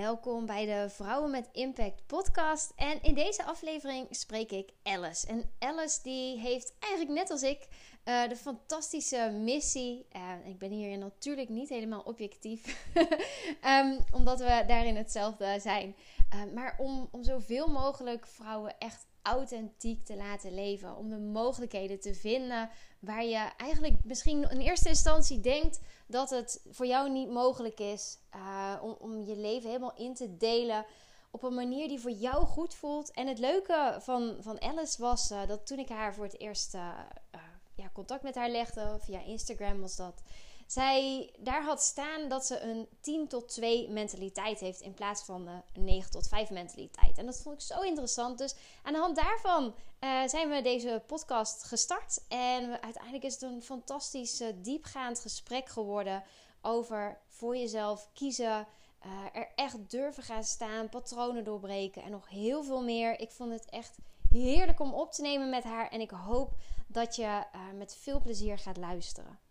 welkom bij de Vrouwen met Impact podcast. En in deze aflevering spreek ik Alice. En Alice die heeft eigenlijk net als ik uh, de fantastische missie. Uh, ik ben hier natuurlijk niet helemaal objectief, um, omdat we daarin hetzelfde zijn. Uh, maar om, om zoveel mogelijk vrouwen echt authentiek te laten leven. Om de mogelijkheden te vinden waar je eigenlijk misschien in eerste instantie denkt dat het voor jou niet mogelijk is. Uh, om, om je leven helemaal in te delen op een manier die voor jou goed voelt. En het leuke van, van Alice was uh, dat toen ik haar voor het eerst uh, ja, contact met haar legde, via Instagram was dat zij daar had staan dat ze een 10 tot 2 mentaliteit heeft in plaats van de 9 tot 5 mentaliteit. En dat vond ik zo interessant. Dus aan de hand daarvan uh, zijn we deze podcast gestart. En uiteindelijk is het een fantastisch diepgaand gesprek geworden over voor jezelf kiezen. Uh, er echt durven gaan staan, patronen doorbreken en nog heel veel meer. Ik vond het echt heerlijk om op te nemen met haar. En ik hoop dat je met veel plezier gaat luisteren.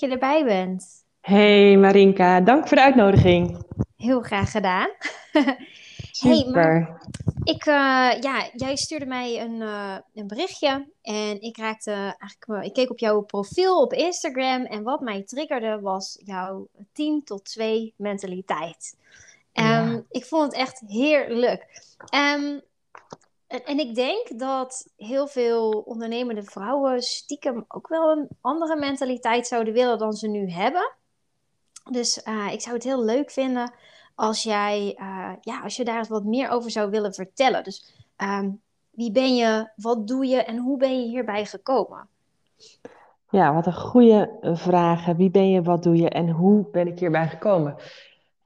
Je erbij bent. Hey Marinka, dank voor de uitnodiging. Heel graag gedaan. Super. Hey, ik, uh, ja, jij stuurde mij een, uh, een berichtje en ik raakte eigenlijk, ik keek op jouw profiel op Instagram en wat mij triggerde was jouw 10 tot 2 mentaliteit. Um, Ik vond het echt heerlijk. Um, en, en, ik denk dat heel veel ondernemende vrouwen stiekem ook wel een andere mentaliteit zouden willen dan ze nu hebben. Dus uh, ik zou het heel leuk vinden als jij, uh, ja, als je daar wat meer over zou willen vertellen. Dus um, wie ben je, wat doe je en hoe ben je hierbij gekomen? Ja, wat een goede vraag. Wie ben je, wat doe je en hoe ben ik hierbij gekomen?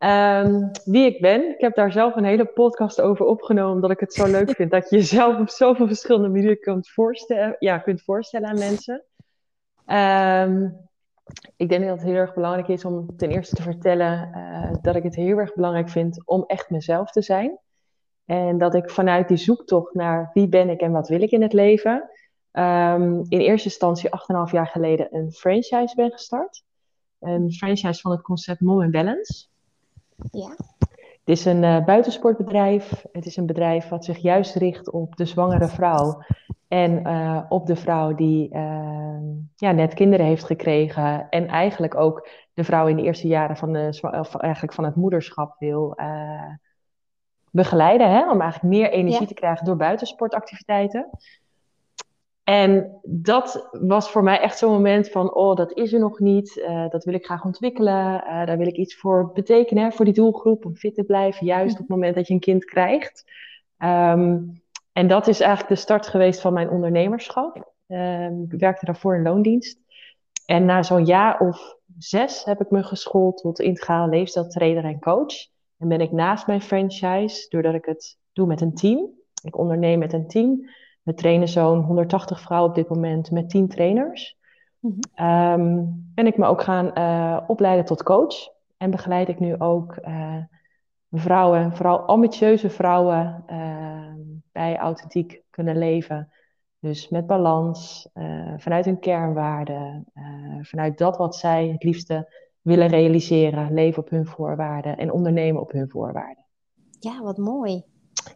Um, wie ik ben. Ik heb daar zelf een hele podcast over opgenomen, omdat ik het zo leuk vind dat je jezelf op zoveel verschillende manieren kunt voorstellen, ja, kunt voorstellen aan mensen. Um, ik denk dat het heel erg belangrijk is om ten eerste te vertellen uh, dat ik het heel erg belangrijk vind om echt mezelf te zijn. En dat ik vanuit die zoektocht naar wie ben ik en wat wil ik in het leven, um, in eerste instantie 8,5 jaar geleden een franchise ben gestart. Een franchise van het concept Mom and Balance. Ja. Het is een uh, buitensportbedrijf. Het is een bedrijf wat zich juist richt op de zwangere vrouw. En uh, op de vrouw die uh, ja, net kinderen heeft gekregen. En eigenlijk ook de vrouw in de eerste jaren van, de, of eigenlijk van het moederschap wil begeleiden. Hè? Om eigenlijk meer energie ja. te krijgen door buitensportactiviteiten. En dat was voor mij echt zo'n moment van, oh, dat is er nog niet, uh, dat wil ik graag ontwikkelen, uh, daar wil ik iets voor betekenen, voor die doelgroep, om fit te blijven, juist op het moment dat je een kind krijgt. Um, en dat is eigenlijk de start geweest van mijn ondernemerschap. Um, ik werkte daarvoor in loondienst. En na zo'n jaar of zes heb ik me geschoold tot integrale leefstijltrainer en coach. En ben ik naast mijn franchise, doordat ik het doe met een team, ik onderneem met een team, we trainen zo'n 180 vrouwen op dit moment met 10 trainers. Mm -hmm. ben ik me ook gaan uh, opleiden tot coach. En begeleid ik nu ook uh, vrouwen, vooral ambitieuze vrouwen, uh, bij authentiek kunnen leven. Dus met balans, eh, vanuit hun kernwaarden, vanuit dat wat zij het liefste willen realiseren, leven op hun voorwaarden en ondernemen op hun voorwaarden. Ja, wat mooi.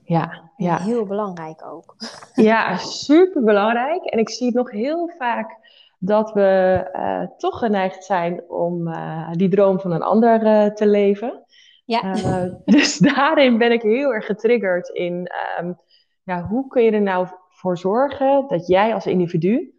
Ja, ja. Heel belangrijk ook. Ja, super belangrijk. En ik zie het nog heel vaak dat we uh, toch geneigd zijn om uh, die droom van een ander uh, te leven. Ja. dus daarin ben ik heel erg getriggerd in um, ja, hoe kun je er nou voor zorgen dat jij als individu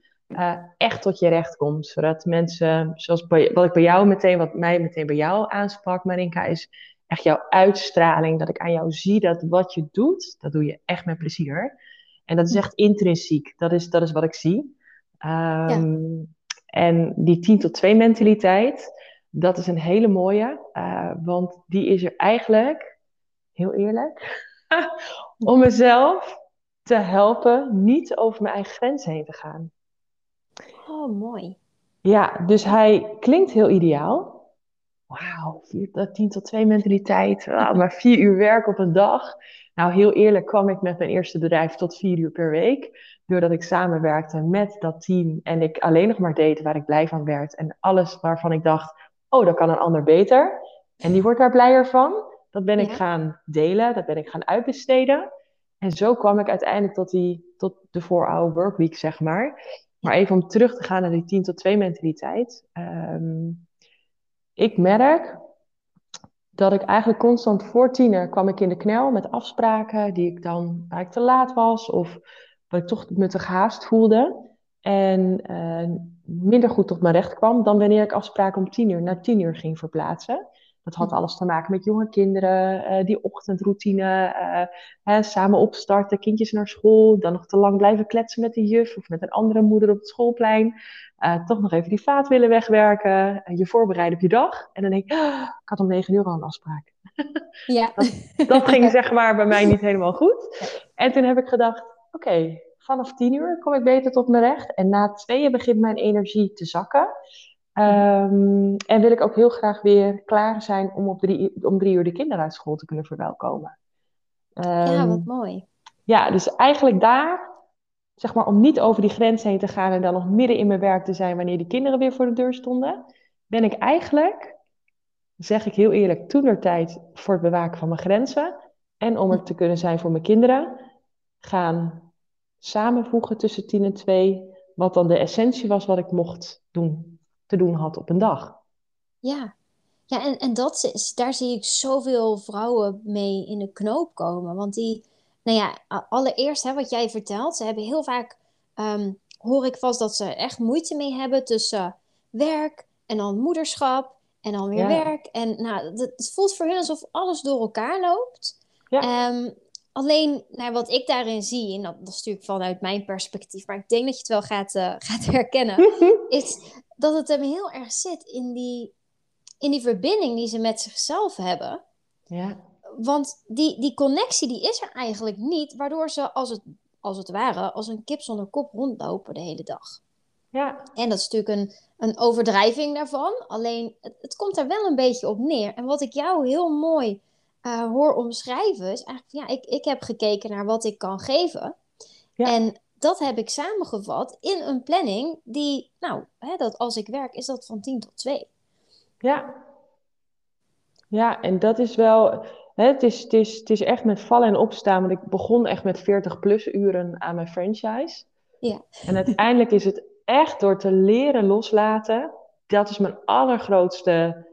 echt tot je recht komt. Zodat mensen, zoals bij, wat ik bij jou meteen, wat mij meteen bij jou aansprak, Marinka, is echt jouw uitstraling, dat ik aan jou zie dat wat je doet, dat doe je echt met plezier. En dat is echt intrinsiek. Dat is, dat is wat ik zie. Um, ja. En die 10 tot 2 mentaliteit, dat is een hele mooie. Uh, want die is er eigenlijk, heel eerlijk, om mezelf te helpen niet over mijn eigen grens heen te gaan. Oh, mooi. Ja, dus hij klinkt heel ideaal wauw, 10 tot 2 mentaliteit, wow, maar vier uur werk op een dag. Nou, heel eerlijk kwam ik met mijn eerste bedrijf tot vier uur per week. Doordat ik samenwerkte met dat team en ik alleen nog maar deed waar ik blij van werd. En alles waarvan ik dacht, oh, dat kan een ander beter. En die wordt daar blijer van. Dat ben ik gaan delen, dat ben ik gaan uitbesteden. En zo kwam ik uiteindelijk tot, die, tot de 4-hour workweek, zeg maar. Maar even om terug te gaan naar die 10 tot 2 mentaliteit. Ehm, ik merk dat ik eigenlijk constant voor tiener kwam ik in de knel met afspraken die ik dan waar ik te laat was of wat ik toch me te gehaast voelde. En uh, minder goed tot mijn recht kwam dan wanneer ik afspraken om tien uur naar tien uur ging verplaatsen. Dat had alles te maken met jonge kinderen, uh, die ochtendroutine, uh, hè, samen opstarten, kindjes naar school, dan nog te lang blijven kletsen met de juf of met een andere moeder op het schoolplein. Uh, toch nog even die vaat willen wegwerken, je voorbereiden op je dag. En dan denk ik, oh, ik had om negen uur al een afspraak. Ja. dat, dat ging zeg maar bij mij niet helemaal goed. En toen heb ik gedacht, oké, vanaf tien uur kom ik beter tot mijn recht. En na tweeën begint mijn energie te zakken. Um, en wil ik ook heel graag weer klaar zijn om op drie, om drie uur de kinderen uit school te kunnen verwelkomen. Um, ja, wat mooi. Ja, dus eigenlijk daar, zeg maar, om niet over die grens heen te gaan en dan nog midden in mijn werk te zijn wanneer die kinderen weer voor de deur stonden, ben ik eigenlijk, zeg ik heel eerlijk, toen tijd voor het bewaken van mijn grenzen en om er te kunnen zijn voor mijn kinderen, gaan samenvoegen tussen tien en twee, wat dan de essentie was wat ik mocht doen, te doen had op een dag. Ja, ja en, en dat is, daar zie ik zoveel vrouwen mee in de knoop komen. Want die, nou ja, allereerst hè, wat jij vertelt, ze hebben heel vaak, um, hoor ik vast dat ze echt moeite mee hebben tussen werk en dan moederschap en dan weer werk. En nou, het voelt voor hen alsof alles door elkaar loopt. Ja. Um, Alleen, nou, wat ik daarin zie, en dat, dat, is natuurlijk vanuit mijn perspectief, maar ik denk dat je het wel gaat, uh, gaat herkennen, is dat het hem heel erg zit in die, in die verbinding die ze met zichzelf hebben. Ja. Want die, die connectie die is er eigenlijk niet, waardoor ze als het, als het ware als een kip zonder kop rondlopen de hele dag. Ja. En dat is natuurlijk een, een overdrijving daarvan. Alleen het, het komt er wel een beetje op neer. En wat ik jou heel mooi uh, hoor omschrijven, is eigenlijk, ja, ik, ik heb gekeken naar wat ik kan geven. Ja. En dat heb ik samengevat in een planning die, nou, hè, dat als ik werk, is dat van 10 tot 2. Ja. Ja, en dat is wel, hè, het, is, het, is, het is echt met vallen en opstaan, want ik begon echt met 40 plus uren aan mijn franchise. Ja. En uiteindelijk is het echt door te leren loslaten, dat is mijn allergrootste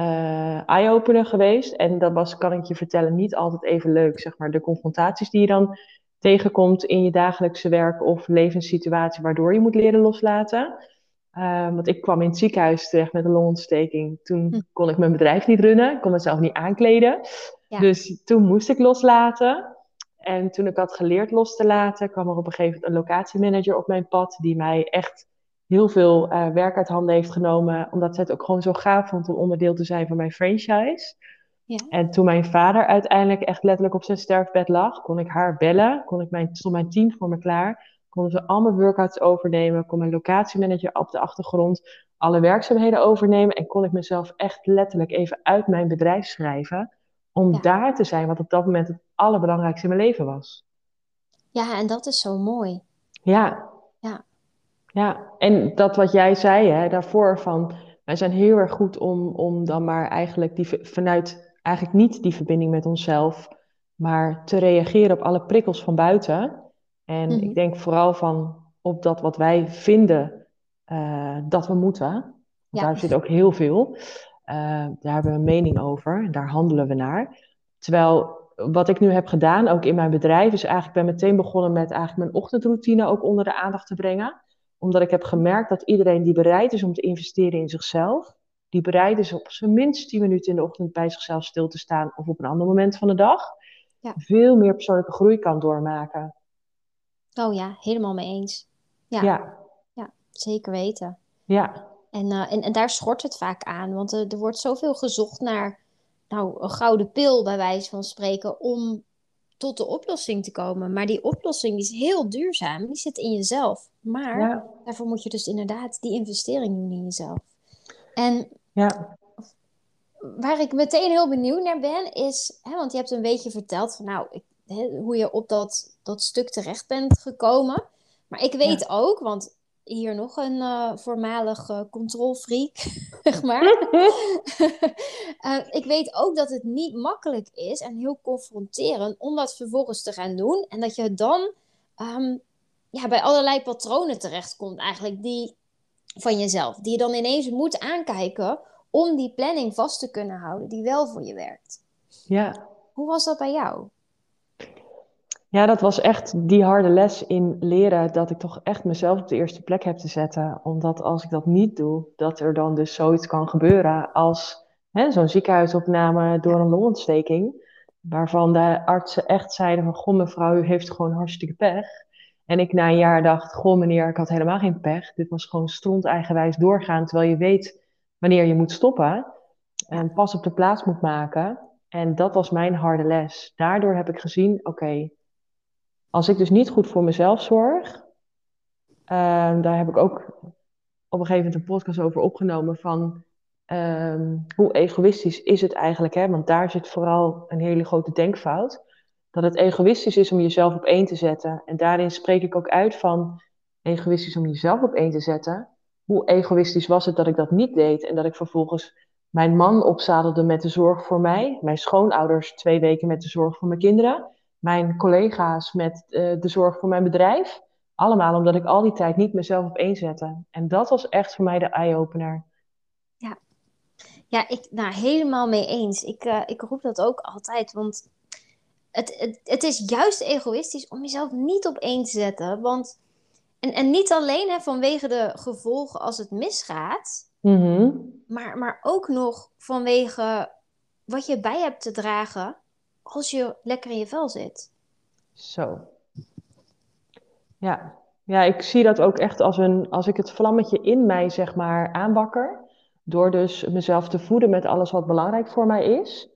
uh, eye-opener geweest. En dat was, kan ik je vertellen, niet altijd even leuk. Zeg maar, de confrontaties die je dan tegenkomt in je dagelijkse werk of levenssituatie, waardoor je moet leren loslaten. Uh, want ik kwam in het ziekenhuis terecht met een longontsteking. Toen hm. kon ik mijn bedrijf niet runnen, ik kon mezelf niet aankleden. Ja. Dus toen moest ik loslaten. En toen ik had geleerd los te laten, kwam er op een gegeven moment een locatiemanager op mijn pad, die mij echt heel veel uh, werk uit handen heeft genomen, omdat ze het ook gewoon zo gaaf vond om onderdeel te zijn van mijn franchise. Ja. En toen mijn vader uiteindelijk echt letterlijk op zijn sterfbed lag, kon ik haar bellen, kon ik mijn, stond mijn team voor me klaar, konden ze al mijn workouts overnemen, kon mijn locatiemanager op de achtergrond alle werkzaamheden overnemen en kon ik mezelf echt letterlijk even uit mijn bedrijf schrijven om daar te zijn wat op dat moment het allerbelangrijkste in mijn leven was. Ja, en dat is zo mooi. Ja, ja, en dat wat jij zei hè, daarvoor van, wij zijn heel erg goed om, om dan maar eigenlijk die, vanuit eigenlijk niet die verbinding met onszelf, maar te reageren op alle prikkels van buiten. En ik mhm. denk vooral van op dat wat wij vinden uh, dat we moeten. Ja. Daar zit ook heel veel. Uh, daar hebben we een mening over en daar handelen we naar. Terwijl wat ik nu heb gedaan, ook in mijn bedrijf, is eigenlijk ben meteen begonnen met eigenlijk mijn ochtendroutine ook onder de aandacht te brengen omdat ik heb gemerkt dat iedereen die bereid is om te investeren in zichzelf, die bereid is op zijn minst 10 minuten in de ochtend bij zichzelf stil te staan of op een ander moment van de dag, ja. veel meer persoonlijke groei kan doormaken. Oh ja, helemaal mee eens. Ja, ja. ja zeker weten. Ja. En, uh, en, en daar schort het vaak aan, want er, er wordt zoveel gezocht naar nou, een gouden pil, bij wijze van spreken, om tot de oplossing te komen. Maar die oplossing die is heel duurzaam. Die zit in jezelf. Maar daarvoor moet je dus inderdaad die investering doen in jezelf. En ja. waar ik meteen heel benieuwd naar ben, is... Hè, want je hebt een beetje verteld van... Nou, ik, hoe je op dat, dat stuk terecht bent gekomen. Maar ik weet ook, want hier nog een uh, voormalig uh, controlfreak, zeg maar. uh, ik weet ook dat het niet makkelijk is en heel confronterend om dat vervolgens te gaan doen. En dat je dan um, ja, bij allerlei patronen terechtkomt eigenlijk die, van jezelf. Die je dan ineens moet aankijken om die planning vast te kunnen houden die wel voor je werkt. Ja. Hoe was dat bij jou? Ja, dat was echt die harde les in leren dat ik toch echt mezelf op de eerste plek heb te zetten. Omdat als ik dat niet doe, dat er dan dus zoiets kan gebeuren als zo'n ziekenhuisopname door een longontsteking. Waarvan de artsen echt zeiden van, goh mevrouw, u heeft gewoon hartstikke pech. En ik na een jaar dacht, goh meneer, ik had helemaal geen pech. Dit was gewoon stront eigenwijs doorgaan, terwijl je weet wanneer je moet stoppen. En pas op de plaats moet maken. En dat was mijn harde les. Daardoor heb ik gezien, oké, als ik dus niet goed voor mezelf zorg, uh, daar heb ik ook op een gegeven moment een podcast over opgenomen van uh, hoe egoïstisch is het eigenlijk, hè? want daar zit vooral een hele grote denkfout. Dat het egoïstisch is om jezelf op één te zetten. En daarin spreek ik ook uit van egoïstisch om jezelf op één te zetten. Hoe egoïstisch was het dat ik dat niet deed en dat ik vervolgens mijn man opzadelde met de zorg voor mij, mijn schoonouders twee weken met de zorg voor mijn kinderen mijn collega's met uh, de zorg voor mijn bedrijf. Allemaal omdat ik al die tijd niet mezelf op één zette. En dat was echt voor mij de eye-opener. Ja, ja ik, nou, helemaal mee eens. Ik, uh, ik roep dat ook altijd, want het, het, het is juist egoïstisch om jezelf niet op één te zetten. Want, en, en niet alleen hè, vanwege de gevolgen als het misgaat, mm -hmm. maar, maar ook nog vanwege wat je bij hebt te dragen als je lekker in je vel zit. Zo. Ja. ja, ik zie dat ook echt als, een, als ik het vlammetje in mij zeg maar aanwakker. Door dus mezelf te voeden met alles wat belangrijk voor mij is.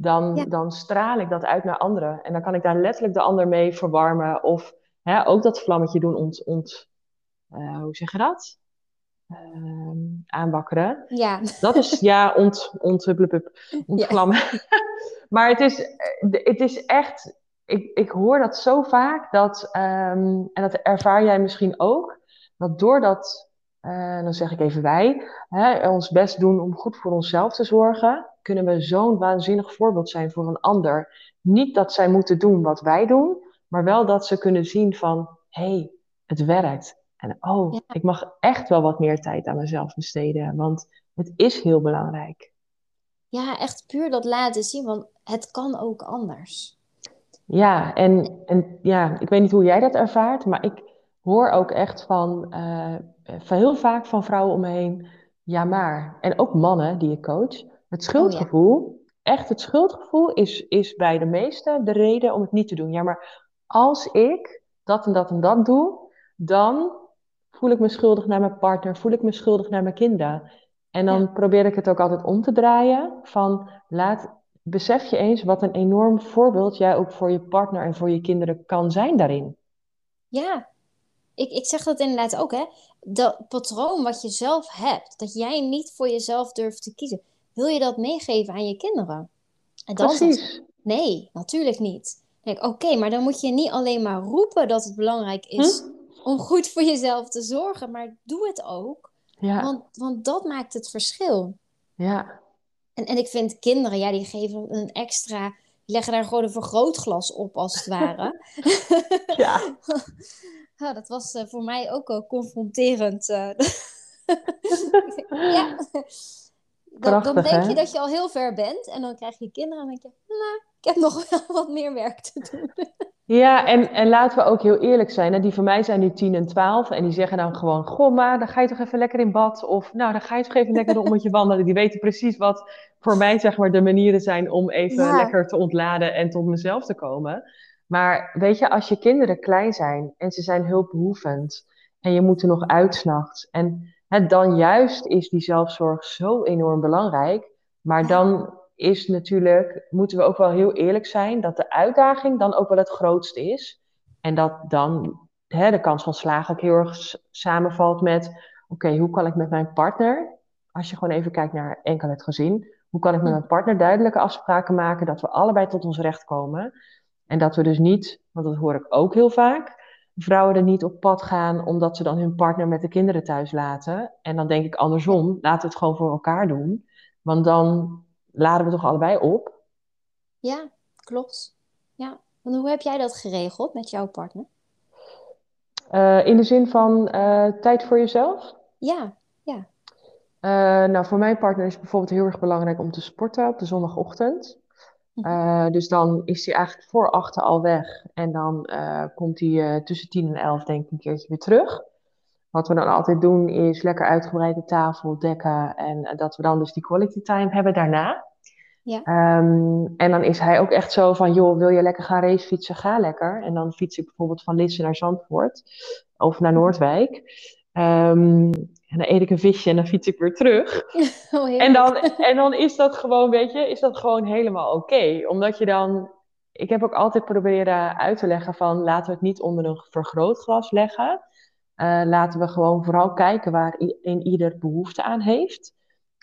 Dan, dan straal ik dat uit naar anderen. En dan kan ik daar letterlijk de ander mee verwarmen. Of hè, ook dat vlammetje doen ont... ont uh, hoe zeg je dat? Uh, aanwakkeren. Ja. Dat is, ja, ont, ont, ontvlammen. Ja. Maar het is, eh, het is echt, ik, ik hoor dat zo vaak, dat, um, en dat ervaar jij misschien ook, dat doordat, uh, dan zeg ik even wij, hè, ons best doen om goed voor onszelf te zorgen, kunnen we zo'n waanzinnig voorbeeld zijn voor een ander. Niet dat zij moeten doen wat wij doen, maar wel dat ze kunnen zien van, hé, hey, het werkt. En oh, ja. ik mag echt wel wat meer tijd aan mezelf besteden, want het is heel belangrijk. Ja, echt puur dat laten zien, want het kan ook anders. Ja, en, en ja, ik weet niet hoe jij dat ervaart, maar ik hoor ook echt van, uh, heel vaak van vrouwen om me heen, ja maar, en ook mannen die ik coach, het schuldgevoel, oh, ja. echt het schuldgevoel is, is bij de meesten de reden om het niet te doen. Ja, maar als ik dat en dat en dat doe, dan voel ik me schuldig naar mijn partner, voel ik me schuldig naar mijn kinderen. En dan ja. probeer ik het ook altijd om te draaien van laat, besef je eens wat een enorm voorbeeld jij ook voor je partner en voor je kinderen kan zijn daarin. Ja, ik, ik zeg dat inderdaad ook hè. Dat patroon wat je zelf hebt, dat jij niet voor jezelf durft te kiezen, wil je dat meegeven aan je kinderen? En dan Precies. nee, natuurlijk niet. Oké, okay, maar dan moet je niet alleen maar roepen dat het belangrijk is hm? om goed voor jezelf te zorgen, maar doe het ook. Ja. Want, want dat maakt het verschil. Ja. En, en ik vind kinderen, ja, die geven een extra, die leggen daar gewoon een vergrootglas op, als het ware. ja. ja. Dat was uh, voor mij ook al confronterend. Uh. ja. Dan, dan denk hè? je dat je al heel ver bent en dan krijg je kinderen en dan denk je, nou, ik heb nog wel wat meer werk te doen. Ja, en, en laten we ook heel eerlijk zijn. Hè? Die van mij zijn nu 10 en 12 en die zeggen dan gewoon: Goh, maar dan ga je toch even lekker in bad. Of nou, dan ga je toch even lekker een ommetje wandelen. Die weten precies wat voor mij zeg maar de manieren zijn om even Ja. lekker te ontladen en tot mezelf te komen. Maar weet je, als je kinderen klein zijn en ze zijn hulpbehoevend en je moet er nog uit 's nachts. En hè, dan juist is die zelfzorg zo enorm belangrijk. Maar dan is natuurlijk, moeten we ook wel heel eerlijk zijn, dat de uitdaging dan ook wel het grootste is. En dat dan hè, de kans van slagen ook heel erg samenvalt met, oké, hoe kan ik met mijn partner, als je gewoon even kijkt naar enkel het gezin, hoe kan ik met mijn partner duidelijke afspraken maken dat we allebei tot ons recht komen? En dat we dus niet, want dat hoor ik ook heel vaak, vrouwen er niet op pad gaan omdat ze dan hun partner met de kinderen thuis laten. En dan denk ik andersom, laten we het gewoon voor elkaar doen. Want dan laden we toch allebei op. Ja, klopt. Ja. Hoe heb jij dat geregeld met jouw partner? Uh, in de zin van uh, tijd voor jezelf? Ja, ja. Uh, nou, voor mijn partner is het bijvoorbeeld heel erg belangrijk om te sporten op de zondagochtend. Uh, dus dan is hij eigenlijk voor achter al weg. En dan uh, komt hij uh, tussen tien en elf denk ik een keertje weer terug. Wat we dan altijd doen is lekker uitgebreid de tafel dekken. En dat we dan dus die quality time hebben daarna. Ja. Um, en dan is hij ook echt zo van, joh, wil je lekker gaan racefietsen? Ga lekker. En dan fiets ik bijvoorbeeld van Lisse naar Zandvoort. Of naar Noordwijk. Um, en dan eet ik een visje en dan fiets ik weer terug. Oh, en, dan, en dan is dat gewoon, weet je, is dat gewoon helemaal oké. Omdat je dan, ik heb ook altijd proberen uit te leggen van, laten we het niet onder een vergrootglas leggen. Uh, laten we gewoon vooral kijken waar in ieder behoefte aan heeft.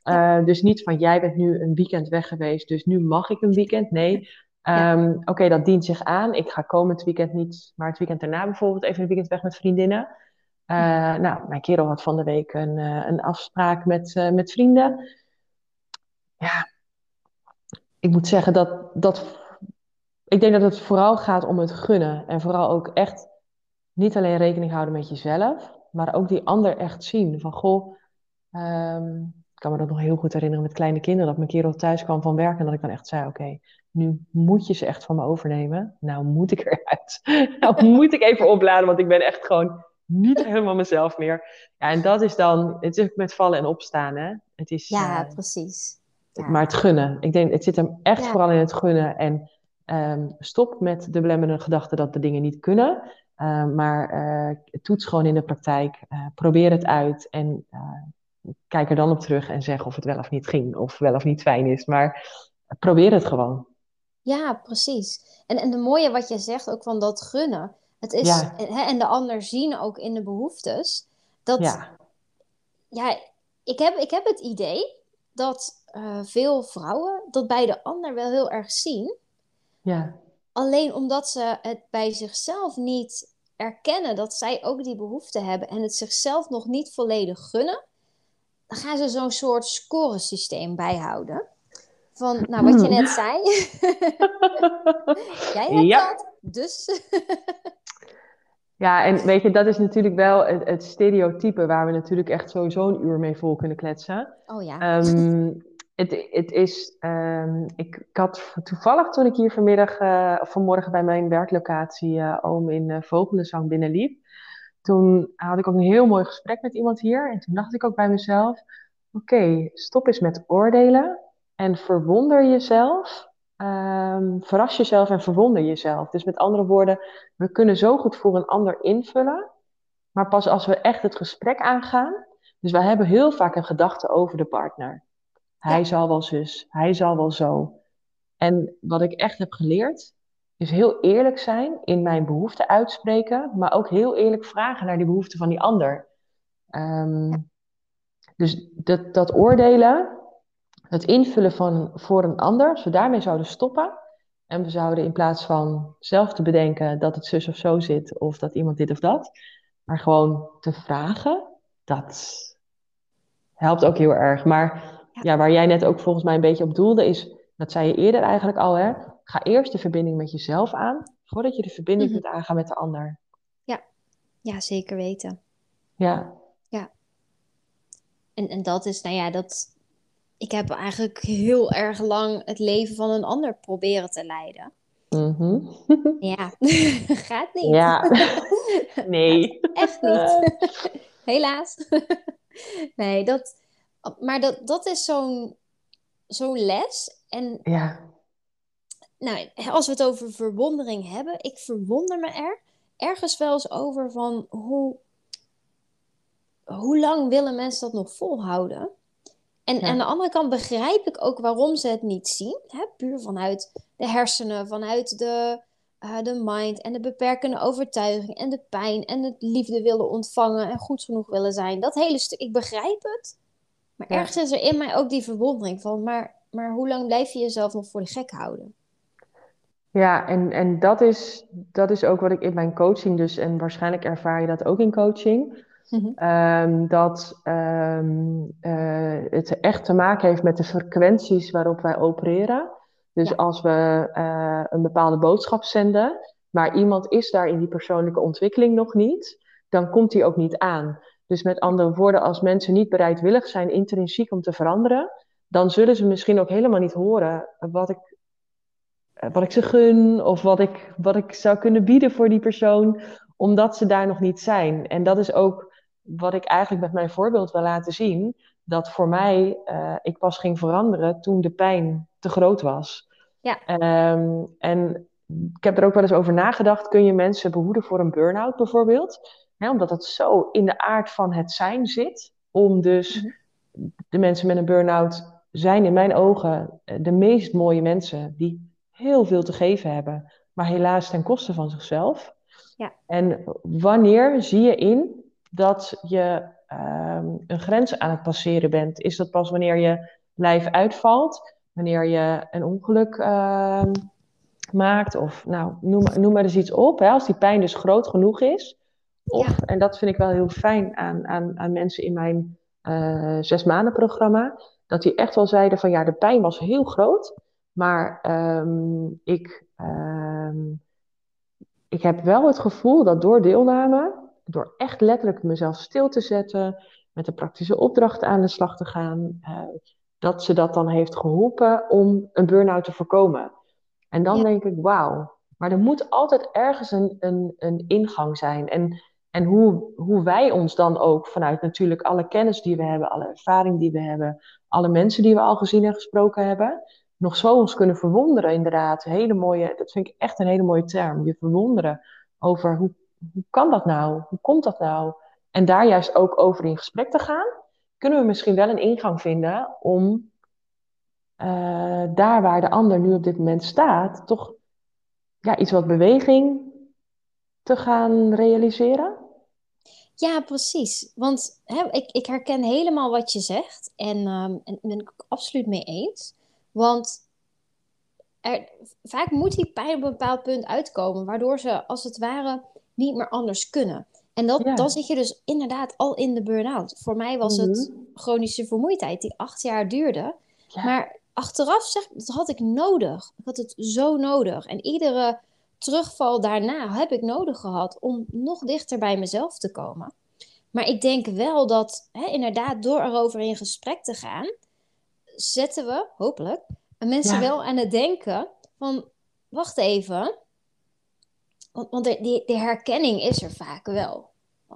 Uh, dus niet van, jij bent nu een weekend weg geweest, dus nu mag ik een weekend. Nee, um, oké, okay, dat dient zich aan. Ik ga komend weekend niet, maar het weekend daarna bijvoorbeeld even een weekend weg met vriendinnen. Uh, nou, mijn kerel had van de week een, uh, een afspraak met, uh, met vrienden. Ja, ik moet zeggen dat, dat. Ik denk dat het vooral gaat om het gunnen. En vooral ook echt niet alleen rekening houden met jezelf, maar ook die ander echt zien. Van goh, um, ik kan me dat nog heel goed herinneren met kleine kinderen. Dat mijn kerel thuis kwam van werk en dat ik dan echt zei: Oké, nu moet je ze echt van me overnemen. Nou moet ik eruit. nou moet ik even opladen, want ik ben echt gewoon niet helemaal mezelf meer. Ja, en dat is dan, het is met vallen en opstaan, hè? Het is, ja, uh, precies. Ja. Maar het gunnen. Ik denk, het zit hem echt ja. vooral in het gunnen. En um, stop met de belemmerende gedachte dat de dingen niet kunnen. Uh, maar uh, toets gewoon in de praktijk. Uh, probeer het uit. En kijk er dan op terug en zeg of het wel of niet ging. Of wel of niet fijn is. Maar probeer het gewoon. Ja, precies. En, en de mooie wat je zegt ook van dat gunnen. Het is, ja. hè, en de ander zien ook in de behoeftes. Dat, ja, ja ik, heb, ik heb het idee dat uh, veel vrouwen dat bij de ander wel heel erg zien. Ja. Alleen omdat ze het bij zichzelf niet erkennen dat zij ook die behoefte hebben en het zichzelf nog niet volledig gunnen, dan gaan ze zo'n soort scoresysteem bijhouden. Van, nou, wat je net zei. Jij hebt ja. dat, dus. Ja, en weet je, dat is natuurlijk wel het, het, stereotype waar we natuurlijk echt sowieso een uur mee vol kunnen kletsen. Oh ja. Um, het, het is, um, ik, ik, had toevallig toen ik hier vanmiddag, uh, of vanmorgen bij mijn werklocatie uh, Oom in uh, Vogelenzang binnenliep. Toen had ik ook een heel mooi gesprek met iemand hier. En toen dacht ik ook bij mezelf, oké, okay, stop eens met oordelen en verwonder jezelf Um, verras jezelf en verwonder jezelf. Dus met andere woorden, we kunnen zo goed voor een ander invullen, maar pas als we echt het gesprek aangaan. Dus wij hebben heel vaak een gedachte over de partner. Hij ja. zal wel zus, hij zal wel zo. En wat ik echt heb geleerd, is heel eerlijk zijn in mijn behoeften uitspreken, maar ook heel eerlijk vragen naar die behoeften van die ander. Um, dus dat, dat oordelen, het invullen van voor een ander, als we daarmee zouden stoppen en we zouden in plaats van zelf te bedenken dat het zus of zo zit of dat iemand dit of dat, maar gewoon te vragen, dat helpt ook heel erg. Maar ja. ja waar jij net ook volgens mij een beetje op doelde is, dat zei je eerder eigenlijk al, hè? ga eerst de verbinding met jezelf aan, voordat je de verbinding mm -hmm. kunt aangaan met de ander. Ja, ja zeker weten. Ja. Ja. En, en dat is, nou ja, dat, ik heb eigenlijk heel erg lang het leven van een ander proberen te leiden. Mm -hmm. Ja, gaat niet. Ja, nee. Echt niet. Helaas. nee, dat, maar dat, dat is zo'n zo'n les. En ja. nou, als we het over verwondering hebben, ik verwonder me er ergens wel eens over van hoe, hoe lang willen mensen dat nog volhouden? En ja. aan de andere kant begrijp ik ook waarom ze het niet zien. Hè? Puur vanuit de hersenen, vanuit de, uh, de mind en de beperkende overtuiging en de pijn en het liefde willen ontvangen en goed genoeg willen zijn. Dat hele stuk, ik begrijp het. Maar ja. ergens is er in mij ook die verwondering van, maar, maar hoe lang blijf je jezelf nog voor de gek houden? Ja, en, en dat is, dat is ook wat ik in mijn coaching dus, en waarschijnlijk ervaar je dat ook in coaching, mhm. ehm, dat ehm, eh, het echt te maken heeft met de frequenties waarop wij opereren. Dus als we uh, een bepaalde boodschap zenden, maar iemand is daar in die persoonlijke ontwikkeling nog niet, dan komt die ook niet aan. Dus met andere woorden, als mensen niet bereidwillig zijn intrinsiek om te veranderen, dan zullen ze misschien ook helemaal niet horen wat ik eh, wat ik ze gun of wat ik, wat ik zou kunnen bieden voor die persoon, omdat ze daar nog niet zijn. En dat is ook wat ik eigenlijk met mijn voorbeeld wil laten zien. Dat voor mij, uh, ik pas ging veranderen toen de pijn te groot was. Ja. Um, en ik heb er ook wel eens over nagedacht. Kun je mensen behoeden voor een burn-out bijvoorbeeld? omdat het zo in de aard van het zijn zit. Om dus mhm. de mensen met een burn-out zijn in mijn ogen de meest mooie mensen die heel veel te geven hebben, maar helaas ten koste van zichzelf. Ja. En wanneer zie je in dat je ehm, een grens aan het passeren bent? Is dat pas wanneer je lijf uitvalt, wanneer je een ongeluk ehm, maakt, of nou, noem, noem maar eens iets op, hè, als die pijn dus groot genoeg is. Of, en dat vind ik wel heel fijn aan, aan, aan mensen in mijn uh, zes maanden programma, dat die echt wel zeiden van ja, de pijn was heel groot, maar ehm, ik, ik heb wel het gevoel dat door deelname, door echt letterlijk mezelf stil te zetten, met de praktische opdrachten aan de slag te gaan, uh, dat ze dat dan heeft geholpen om een burn-out te voorkomen. En dan denk ik, wauw. Maar er moet altijd ergens een, een, een ingang zijn. En, en hoe, hoe wij ons dan ook vanuit natuurlijk alle kennis die we hebben, alle ervaring die we hebben, alle mensen die we al gezien en gesproken hebben, nog zo ons kunnen verwonderen, inderdaad. Hele mooie, dat vind ik echt een hele mooie term. Je verwonderen over hoe, hoe kan dat nou? Hoe komt dat nou? En daar juist ook over in gesprek te gaan, kunnen we misschien wel een ingang vinden om uh, daar waar de ander nu op dit moment staat, toch ja, iets wat beweging te gaan realiseren? Ja, precies. Want hè, ik, ik herken helemaal wat je zegt en, um, en ben ik absoluut mee eens. Want er, vaak moet die pijn op een bepaald punt uitkomen, waardoor ze als het ware niet meer anders kunnen. En dat, dan zit je dus inderdaad al in de burn-out. Voor mij was het mhm. chronische vermoeidheid die acht jaar duurde. Maar achteraf zeg dat had ik nodig. Ik had het zo nodig. En iedere terugval daarna heb ik nodig gehad om nog dichter bij mezelf te komen. Maar ik denk wel dat hè, inderdaad door erover in gesprek te gaan, zetten we, hopelijk, mensen wel aan het denken van, wacht even, want, want de, die, de herkenning is er vaak wel.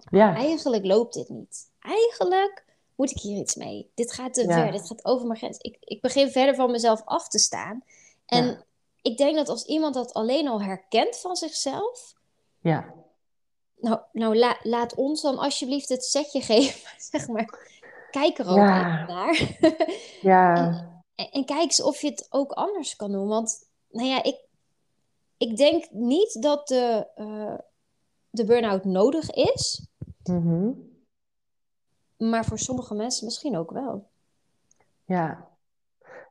ja. Eigenlijk loopt dit niet. Eigenlijk moet ik hier iets mee. Dit gaat te ver, dit gaat over mijn grens. Ik, ik begin verder van mezelf af te staan. En ik denk dat als iemand dat alleen al herkent van zichzelf... Ja. Nou, nou laat ons dan alsjeblieft het setje geven, zeg maar Kijk er ook ja. naar. ja. En, en, kijk eens of je het ook anders kan doen. Want, nou ja, ik, ik denk niet dat de, uh, de burn-out nodig is. Mhm. Maar voor sommige mensen misschien ook wel. Ja,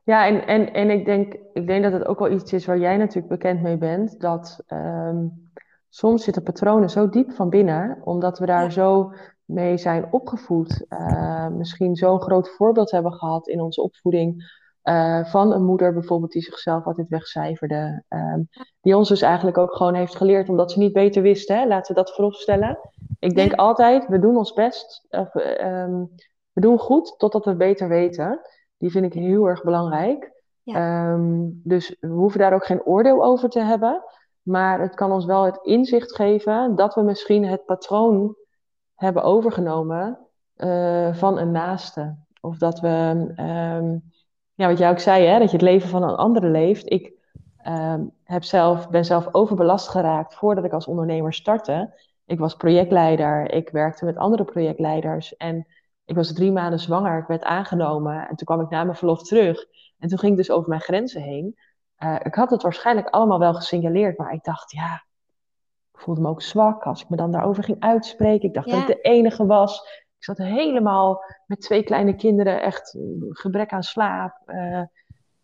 ja, en, en, en ik, denk, ik denk dat het ook wel iets is waar jij natuurlijk bekend mee bent. Dat um, soms zitten patronen zo diep van binnen, omdat we daar zo mee zijn opgevoed. Uh, misschien zo'n groot voorbeeld hebben gehad in onze opvoeding. Uh, van een moeder bijvoorbeeld die zichzelf altijd wegcijferde. Um, die ons dus eigenlijk ook gewoon heeft geleerd omdat ze niet beter wist. Hè? Laten we dat vooropstellen. Ik denk altijd, we doen ons best. Of, um, we doen goed totdat we beter weten. Die vind ik heel erg belangrijk. Ja. Um, dus we hoeven daar ook geen oordeel over te hebben. Maar het kan ons wel het inzicht geven dat we misschien het patroon hebben overgenomen uh, van een naaste. Of dat we, um, ja, wat jij ook zei, hè, dat je het leven van een andere leeft. Ik um, heb zelf, ben zelf overbelast geraakt voordat ik als ondernemer startte. Ik was projectleider, ik werkte met andere projectleiders en ik was drie maanden zwanger, ik werd aangenomen en toen kwam ik na mijn verlof terug. En toen ging ik dus over mijn grenzen heen. Uh, ik had het waarschijnlijk allemaal wel gesignaleerd, maar ik dacht, ja, ik voelde me ook zwak als ik me dan daarover ging uitspreken. Ik dacht dat ik de enige was. Ik zat helemaal met twee kleine kinderen, echt eh, gebrek aan slaap. Uh,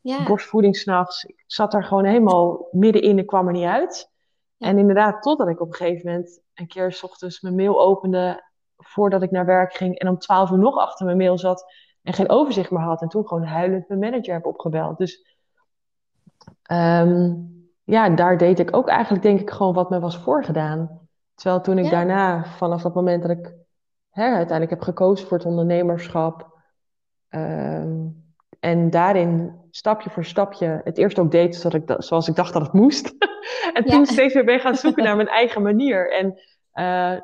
ja. borstvoeding s'nachts. Ik zat er gewoon helemaal middenin en kwam er niet uit. En inderdaad, totdat ik op een gegeven moment een keer s ochtends mijn mail opende voordat ik naar werk ging en om twaalf uur nog achter mijn mail zat en geen overzicht meer had. En toen gewoon huilend mijn manager heb opgebeld. Dus ehm, ja, daar deed ik ook eigenlijk denk ik gewoon wat me was voorgedaan. Terwijl toen ik daarna, vanaf dat moment dat ik hè, uiteindelijk heb gekozen voor het ondernemerschap. Ehm, en daarin stapje voor stapje het eerst ook deed zoals ik, zoals ik dacht dat het moest. en toen steeds weer ben gaan zoeken naar mijn eigen manier. En, uh,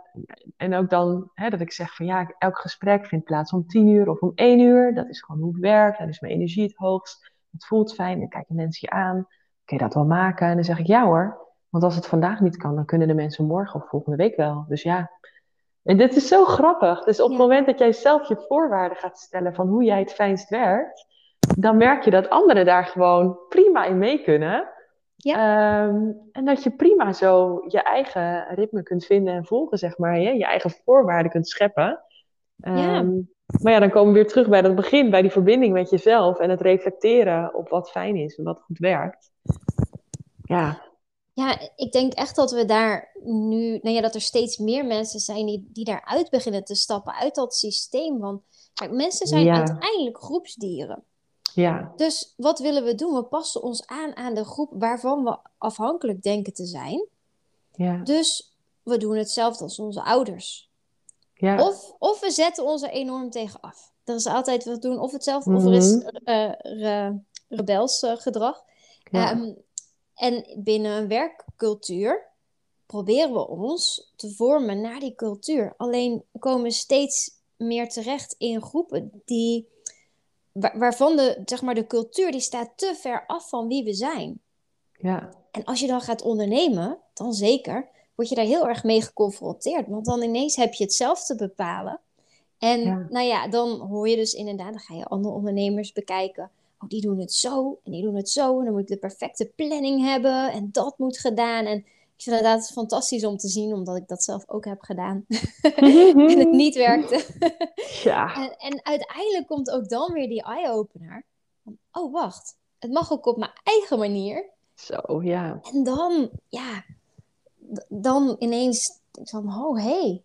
en ook dan hè, dat ik zeg van ja, elk gesprek vindt plaats om tien uur of om één uur. Dat is gewoon hoe het werkt. Dan is mijn energie het hoogst. Het voelt fijn. Dan kijken mensen je aan. Kun je dat wel maken? En dan zeg ik ja hoor. Want als het vandaag niet kan, dan kunnen de mensen morgen of volgende week wel. Dus ja, en dit is zo grappig. Dus op het moment dat jij zelf je voorwaarden gaat stellen van hoe jij het fijnst werkt, dan merk je dat anderen daar gewoon prima in mee kunnen. Ja. Ehm, en dat je prima zo je eigen ritme kunt vinden en volgen, zeg maar. Je, je eigen voorwaarden kunt scheppen. Um, ja. Ehm, maar ja, dan komen we weer terug bij dat begin, bij die verbinding met jezelf en het reflecteren op wat fijn is en wat goed werkt. Ja. Ja, ik denk echt dat we daar nu, nou ja, dat er steeds meer mensen zijn die, die daaruit beginnen te stappen, uit dat systeem. Want kijk, mensen zijn uiteindelijk groepsdieren. Ja. Dus wat willen we doen? We passen ons aan aan de groep waarvan we afhankelijk denken te zijn. Ja. Dus we doen hetzelfde als onze ouders. Ja. Of, of we zetten ons er enorm tegen af. Er is altijd wat doen, of hetzelfde, of er is uh, re, rebels uh, gedrag. Ja. Um, en binnen een werkcultuur proberen we ons te vormen naar die cultuur. Alleen komen we steeds meer terecht in groepen die, waarvan de, zeg maar, de cultuur die staat te ver af van wie we zijn. Ja. En als je dan gaat ondernemen, dan zeker, word je daar heel erg mee geconfronteerd. Want dan ineens heb je het zelf te bepalen. En nou ja, dan hoor je dus inderdaad, dan ga je andere ondernemers bekijken oh, die doen het zo en die doen het zo. En dan moet ik de perfecte planning hebben en dat moet gedaan. En ik vind het inderdaad fantastisch om te zien, omdat ik dat zelf ook heb gedaan. en het niet werkte. ja. En, en, uiteindelijk komt ook dan weer die eye-opener. Oh, wacht. Het mag ook op mijn eigen manier. Zo, ja. En dan, ja, dan ineens van, oh, hé, hey,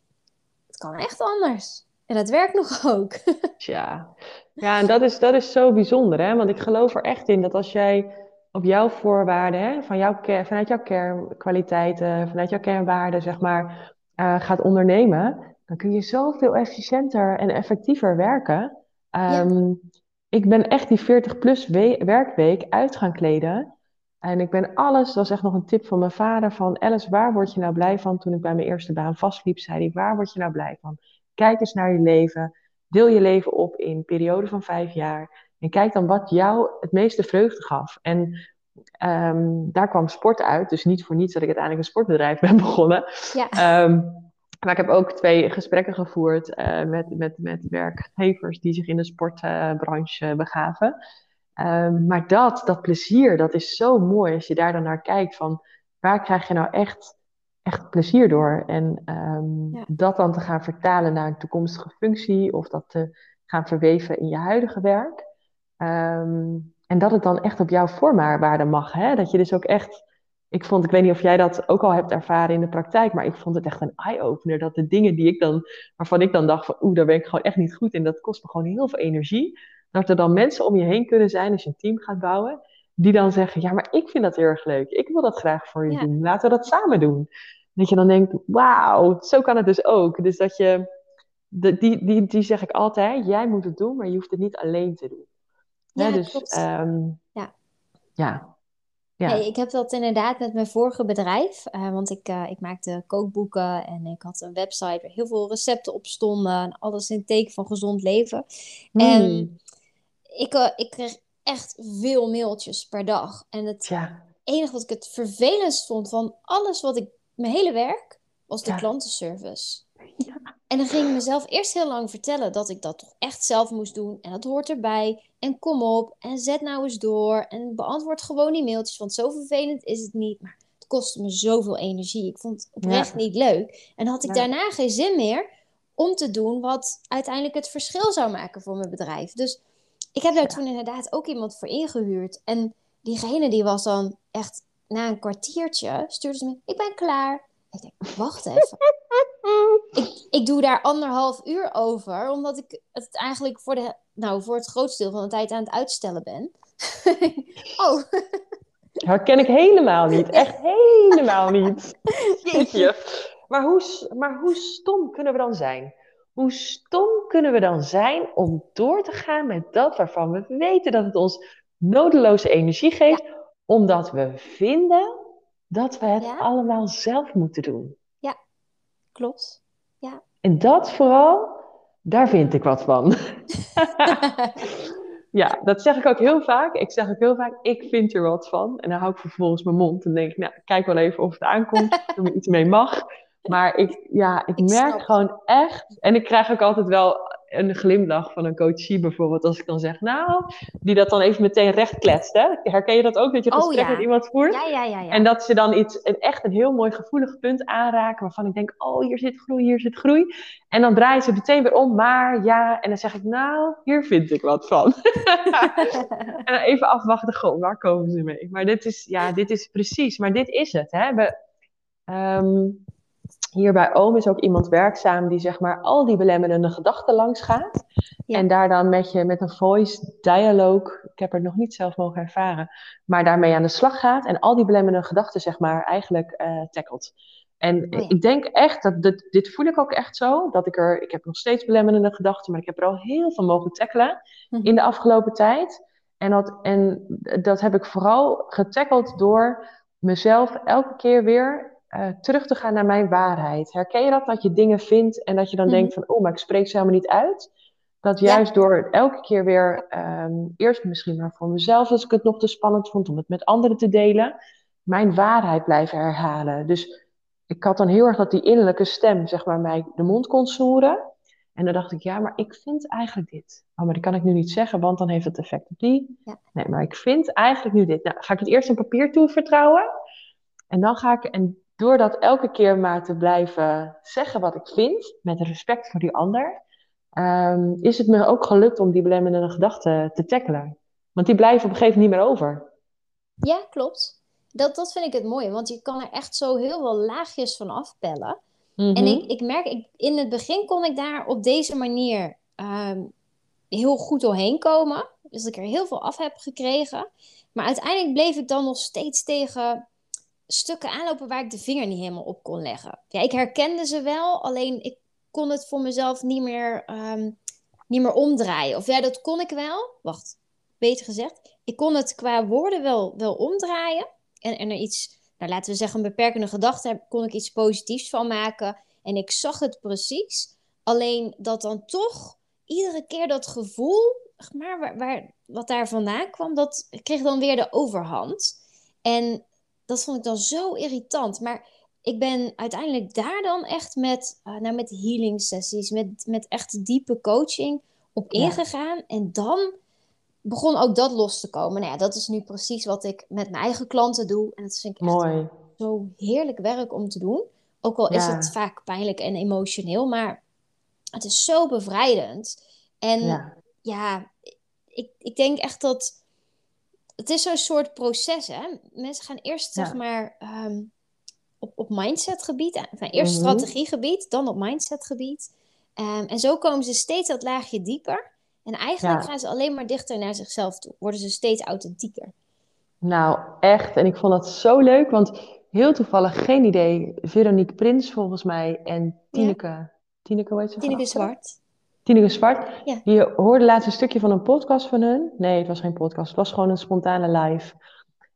het kan echt anders. En het werkt nog ook. ja, ja en dat is, dat is zo bijzonder, hè? Want ik geloof er echt in dat als jij op jouw voorwaarden, hè, van jouw, vanuit jouw kernkwaliteiten, vanuit jouw kernwaarden, zeg maar, uh, gaat ondernemen, dan kun je zoveel efficiënter en effectiever werken. Um, Ik ben echt die 40-plus werkweek uit gaan kleden. En ik ben alles, dat was echt nog een tip van mijn vader, van Alice, waar word je nou blij van? Toen ik bij mijn eerste baan vastliep, zei hij, waar word je nou blij van? Kijk eens naar je leven. Deel je leven op in een periode van vijf jaar. En kijk dan wat jou het meeste vreugde gaf. En ehm, daar kwam sport uit. Dus niet voor niets dat ik uiteindelijk een sportbedrijf ben begonnen. Ja. Ehm, maar ik heb ook twee gesprekken gevoerd uh, met, met, met werkgevers die zich in de sportbranche uh, begaven. Um, maar dat, dat plezier, dat is zo mooi als je daar dan naar kijkt van waar krijg je nou echt echt plezier door. En ehm, dat dan te gaan vertalen naar een toekomstige functie of dat te gaan verweven in je huidige werk. Ehm, en dat het dan echt op jouw voorwaarden mag. Hè? Dat je dus ook echt. Ik vond, ik weet niet of jij dat ook al hebt ervaren in de praktijk, maar ik vond het echt een eye-opener. Dat de dingen die ik dan, waarvan ik dan dacht van oeh, daar ben ik gewoon echt niet goed in, dat kost me gewoon heel veel energie. Dat er dan mensen om je heen kunnen zijn als je een team gaat bouwen, die dan zeggen, ja, maar ik vind dat heel erg leuk. Ik wil dat graag voor je doen. Laten we dat samen doen. Dat je dan denkt, wauw, zo kan het dus ook. Dus dat je, die, die, die zeg ik altijd, jij moet het doen, maar je hoeft het niet alleen te doen. Ja, dus, um, ja. ja. Ja. ik heb dat inderdaad met mijn vorige bedrijf. Uh, want ik, uh, ik maakte kookboeken en ik had een website waar heel veel recepten op stonden. En alles in teken van gezond leven. Mm. En ik, uh, ik kreeg echt veel mailtjes per dag. En het ja. enige wat ik het vervelendst vond van alles wat ik mijn hele werk was de klantenservice. Ja. En dan ging ik mezelf eerst heel lang vertellen dat ik dat toch echt zelf moest doen. En dat hoort erbij. En kom op. En zet nou eens door. En beantwoord gewoon die mailtjes. Want zo vervelend is het niet. Maar het kostte me zoveel energie. Ik vond het oprecht niet leuk. En had ik daarna geen zin meer om te doen wat uiteindelijk het verschil zou maken voor mijn bedrijf. Dus ik heb daar toen inderdaad ook iemand voor ingehuurd. En diegene die was dan echt na een kwartiertje, stuurde ze me, ik ben klaar. Ik denk, wacht even. ik, ik doe daar anderhalf uur over, omdat ik het eigenlijk voor, de, nou, voor het grootste deel van de tijd aan het uitstellen ben. oh. Herken ik helemaal niet. Echt helemaal niet. Jeetje. Maar hoe, maar hoe stom kunnen we dan zijn? Hoe stom kunnen we dan zijn om door te gaan met dat waarvan we weten dat het ons nodeloze energie geeft, omdat we vinden dat we het allemaal zelf moeten doen? Ja, klopt. Ja. En dat vooral, daar vind ik wat van. ja, dat zeg ik ook heel vaak. Ik zeg ook heel vaak, ik vind er wat van. En dan hou ik vervolgens mijn mond en denk ik, nou, kijk wel even of het aankomt, of er iets mee mag. Maar ik, ja, ik, merk gewoon echt, en ik krijg ook altijd wel een glimlach van een coachie bijvoorbeeld, als ik dan zeg, nou, die dat dan even meteen recht kletst. Hè? Herken je dat ook, dat je een oh, gesprek met iemand voert? Ja, ja, ja, ja, En dat ze dan iets, een, echt een heel mooi gevoelig punt aanraken, waarvan ik denk, oh, hier zit groei, hier zit groei. En dan draaien ze meteen weer om, maar ja, en dan zeg ik, nou, hier vind ik wat van. en dan even afwachten, goh, waar komen ze mee? Maar dit is, ja, dit is precies, maar dit is het. Hè? We, um, hier bij Oom is ook iemand werkzaam die zeg maar al die belemmerende gedachten langs gaat. En daar dan met je met een voice dialoog, ik heb het nog niet zelf mogen ervaren, maar daarmee aan de slag gaat en al die belemmerende gedachten zeg maar eigenlijk uh, tackelt. En oh ik denk echt, dat dit, dit, voel ik ook echt zo, dat ik er, ik heb nog steeds belemmerende gedachten, maar ik heb er al heel veel mogen tackelen mhm. in de afgelopen tijd. En dat, en dat heb ik vooral getackeld door mezelf elke keer weer uh, terug te gaan naar mijn waarheid. Herken je dat? Dat je dingen vindt en dat je dan denkt mhm. van, oh, maar ik spreek ze helemaal niet uit. Dat juist door elke keer weer, um, eerst misschien maar voor mezelf, als ik het nog te spannend vond om het met anderen te delen, mijn waarheid blijven herhalen. Dus ik had dan heel erg dat die innerlijke stem, zeg maar, mij de mond kon snoeren. En dan dacht ik, ja, maar ik vind eigenlijk dit. Oh, maar dat kan ik nu niet zeggen, want dan heeft het effect op die. Ja. Nee, maar ik vind eigenlijk nu dit. Nou, ga ik het eerst een papier toe vertrouwen? En dan ga ik, en door dat elke keer maar te blijven zeggen wat ik vind, met respect voor die ander, ehm, is het me ook gelukt om die belemmerende gedachten te tackelen. Want die blijven op een gegeven moment niet meer over. Ja, klopt. Dat, dat vind ik het mooie, want je kan er echt zo heel veel laagjes van afpellen. En mhm. ik, ik merk, ik, in het begin kon ik daar op deze manier ehm, heel goed doorheen komen. Dus dat ik er heel veel af heb gekregen. Maar uiteindelijk bleef ik dan nog steeds tegen stukken aanlopen waar ik de vinger niet helemaal op kon leggen. Ja, ik herkende ze wel, alleen ik kon het voor mezelf niet meer, um, niet meer omdraaien. Of ja, dat kon ik wel. Wacht, beter gezegd. Ik kon het qua woorden wel, wel omdraaien. En, en er iets, nou, laten we zeggen, een beperkende gedachte, kon ik iets positiefs van maken. En ik zag het precies. Alleen dat dan toch iedere keer dat gevoel, maar, waar, waar, wat daar vandaan kwam, dat kreeg dan weer de overhand. En dat vond ik dan zo irritant. Maar ik ben uiteindelijk daar dan echt met, uh, nou, met healing sessies, met, met echt diepe coaching op ingegaan. En dan begon ook dat los te komen. Nou ja, dat is nu precies wat ik met mijn eigen klanten doe. En dat vind ik echt zo heerlijk werk om te doen. Ook al is het vaak pijnlijk en emotioneel, maar het is zo bevrijdend. En ja, ja ik, ik denk echt dat het is zo'n soort proces, hè? Mensen gaan eerst, zeg maar, ehm, op, op mindsetgebied, enfin, eerst mm strategiegebied, dan op mindsetgebied. Um, en zo komen ze steeds dat laagje dieper. En eigenlijk gaan ze alleen maar dichter naar zichzelf toe. Worden ze steeds authentieker. Nou, echt. En ik vond dat zo leuk, want heel toevallig, geen idee. Veronique Prins volgens mij en Tineke. Ja. Tineke, hoe heet ze? Tineke Zwart. Tineke Zwart. Ja. Je hoorde laatst een stukje van een podcast van hun. Nee, het was geen podcast. Het was gewoon een spontane live.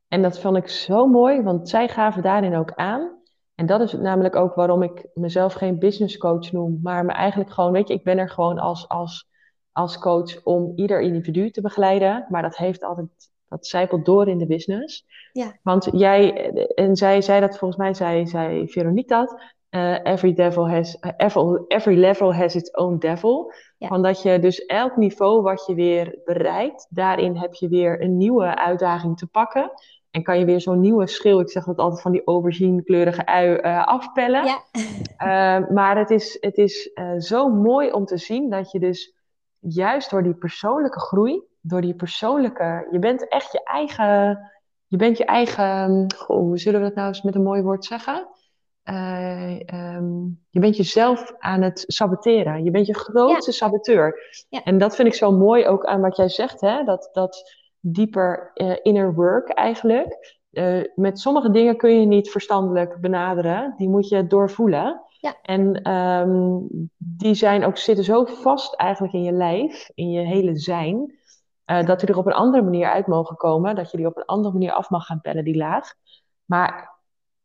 En dat vond ik zo mooi, want zij gaven daarin ook aan. En dat is namelijk ook waarom ik mezelf geen business coach noem. Maar me eigenlijk gewoon, weet je, ik ben er gewoon als, als, als coach om ieder individu te begeleiden. Maar dat heeft altijd, dat zijpelt door in de business. Ja. Want jij, en zij zei dat volgens mij, zei, zei Veronique dat. Uh, every, devil has, every, every level has its own devil. Ja. Van dat je dus elk niveau wat je weer bereikt, daarin heb je weer een nieuwe uitdaging te pakken. En kan je weer zo'n nieuwe schil, ik zeg dat altijd van die aubergine-kleurige ui, uh, afpellen. Ja. Uh, maar het is, het is zo mooi om te zien dat je dus juist door die persoonlijke groei, door die persoonlijke, je bent echt je eigen, je bent je eigen, goh, hoe zullen we dat nou eens met een mooi woord zeggen? Uh, um, je bent jezelf aan het saboteren. Je bent je grootste saboteur. Ja. En dat vind ik zo mooi ook aan wat jij zegt, hè? Dat, dat dieper uh, inner work eigenlijk. Uh, met sommige dingen kun je niet verstandelijk benaderen, die moet je doorvoelen. Ja. En um, die zijn ook, zitten zo vast eigenlijk in je lijf, in je hele zijn, dat die er op een andere manier uit mogen komen. Dat je die op een andere manier af mag gaan pellen, die laag. Maar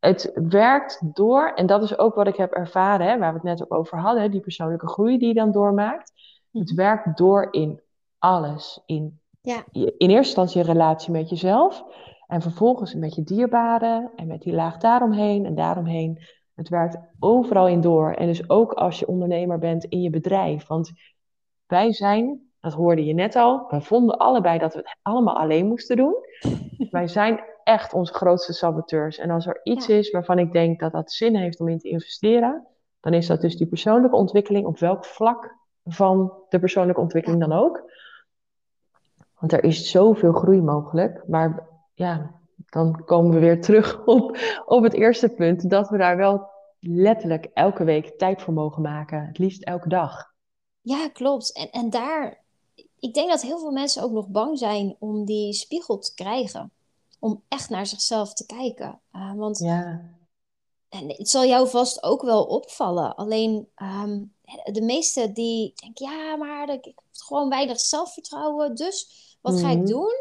het werkt door, en dat is ook wat ik heb ervaren, hè, waar we het net ook over hadden, die persoonlijke groei die je dan doormaakt. Het mhm. werkt door in alles. In, ja. in eerste instantie een relatie met jezelf. En vervolgens met je dierbaren en met die laag daaromheen en daaromheen. Het werkt overal in door. En dus ook als je ondernemer bent in je bedrijf. Want wij zijn, dat hoorde je net al, we vonden allebei dat we het allemaal alleen moesten doen. wij zijn echt onze grootste saboteurs. En als er iets is waarvan ik denk dat dat zin heeft om in te investeren, dan is dat dus die persoonlijke ontwikkeling op welk vlak van de persoonlijke ontwikkeling dan ook. Want er is zoveel groei mogelijk. Maar ja, dan komen we weer terug op, op het eerste punt. Dat we daar wel letterlijk elke week tijd voor mogen maken. Het liefst elke dag. Ja, klopt. En, en daar, ik denk dat heel veel mensen ook nog bang zijn om die spiegel te krijgen. Om echt naar zichzelf te kijken. Uh, want ja. en het zal jou vast ook wel opvallen. Alleen um, de meesten die denken, ja, maar ik heb gewoon weinig zelfvertrouwen. Dus wat ga ik mhm. doen?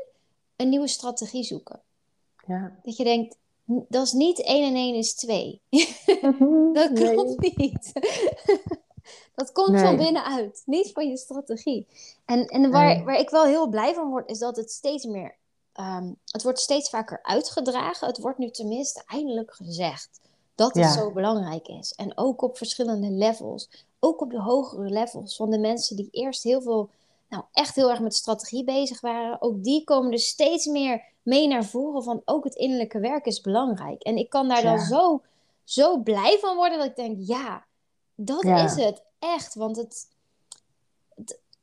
Een nieuwe strategie zoeken. Ja. Dat je denkt, dat is niet 1 en 1 is 2. Mhm. dat klopt niet. dat komt van binnenuit, niet van je strategie. En, en waar, waar ik wel heel blij van word, is dat het steeds meer... Um, het wordt steeds vaker uitgedragen. Het wordt nu tenminste eindelijk gezegd dat het zo belangrijk is. En ook op verschillende levels. Ook op de hogere levels van de mensen die eerst heel veel nou, echt heel erg met strategie bezig waren, ook die komen er steeds meer mee naar voren van ook het innerlijke werk is belangrijk. En ik kan daar dan zo, zo blij van worden dat ik denk, ja, dat is het echt. Want het,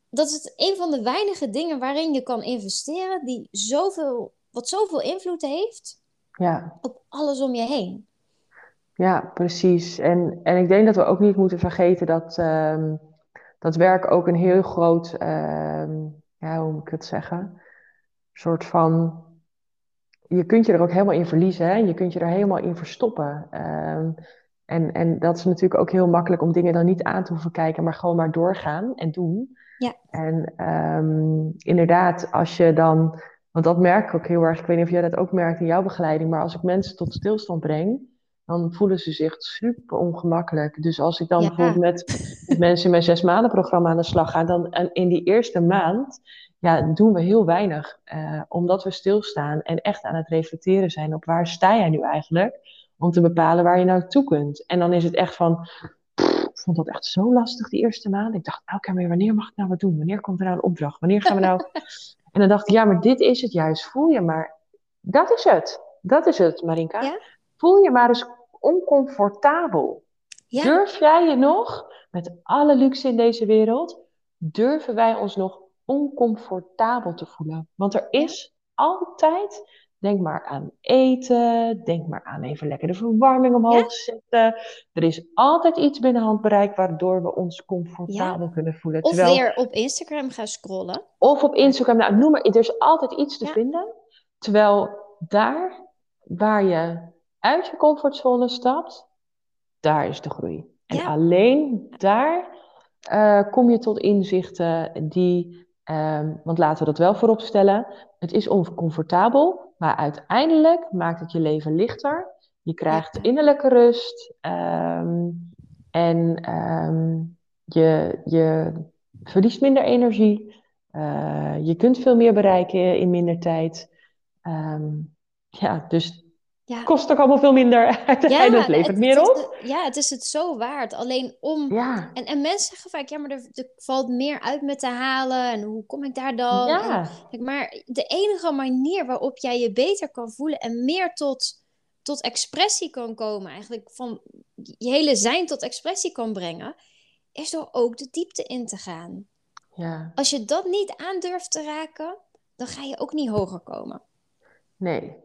dat is het een van de weinige dingen waarin je kan investeren die zoveel, wat zoveel invloed heeft ja. op alles om je heen. Ja, precies. En, en ik denk dat we ook niet moeten vergeten dat. Ehm, dat werk ook een heel groot, ehm, ja, hoe moet ik het zeggen? soort van. Je kunt je er ook helemaal in verliezen, hè? je kunt je er helemaal in verstoppen. Ehm, en, en dat is natuurlijk ook heel makkelijk om dingen dan niet aan te hoeven kijken, maar gewoon maar doorgaan en doen. Ja. En um, inderdaad, als je dan, want dat merk ik ook heel erg, ik weet niet of jij dat ook merkt in jouw begeleiding, maar als ik mensen tot stilstand breng, dan voelen ze zich super ongemakkelijk. Dus als ik dan bijvoorbeeld met, mensen in mijn zes maanden programma aan de slag ga, dan en in die eerste maand ja, doen we heel weinig. Uh, omdat we stilstaan en echt aan het reflecteren zijn op waar sta jij nu eigenlijk, om te bepalen waar je naartoe kunt. En dan is het echt van, ik vond dat echt zo lastig die eerste maand. Ik dacht elke keer weer, wanneer mag ik nou wat doen? Wanneer komt er nou een opdracht? Wanneer gaan we nou... en dan dacht ik, ja, maar dit is het juist. Voel je maar. Dat is het. Dat is het, Marinka. Ja? voel je maar eens oncomfortabel. Durf jij je nog, met alle luxe in deze wereld, durven wij ons nog oncomfortabel te voelen? Want er is altijd, denk maar aan eten, denk maar aan even lekker de verwarming omhoog zetten. Er is altijd iets binnen handbereik waardoor we ons comfortabel kunnen voelen. Of weer op Instagram gaan scrollen. Of op Instagram, nou noem maar, er is altijd iets te vinden. Terwijl daar waar je uit je comfortzone stapt, daar is de groei. En alleen daar uh, kom je tot inzichten die, um, want laten we dat wel voorop stellen, het is oncomfortabel, maar uiteindelijk maakt het je leven lichter. Je krijgt innerlijke rust um, en um, je, je verliest minder energie. Uh, je kunt veel meer bereiken in minder tijd. ja, dus ja. Kost ook allemaal veel minder uiteindelijk. Ja, levert het, meer op. ja, het is het zo waard. Alleen om... Ja. En, en mensen zeggen vaak, ja, maar er, er, valt meer uit met te halen. En hoe kom ik daar dan? Ja. En, maar de enige manier waarop jij je beter kan voelen... en meer tot, tot expressie kan komen... eigenlijk van je hele zijn tot expressie kan brengen... is door ook de diepte in te gaan. Ja. Als je dat niet aandurft te raken, dan ga je ook niet hoger komen. Nee.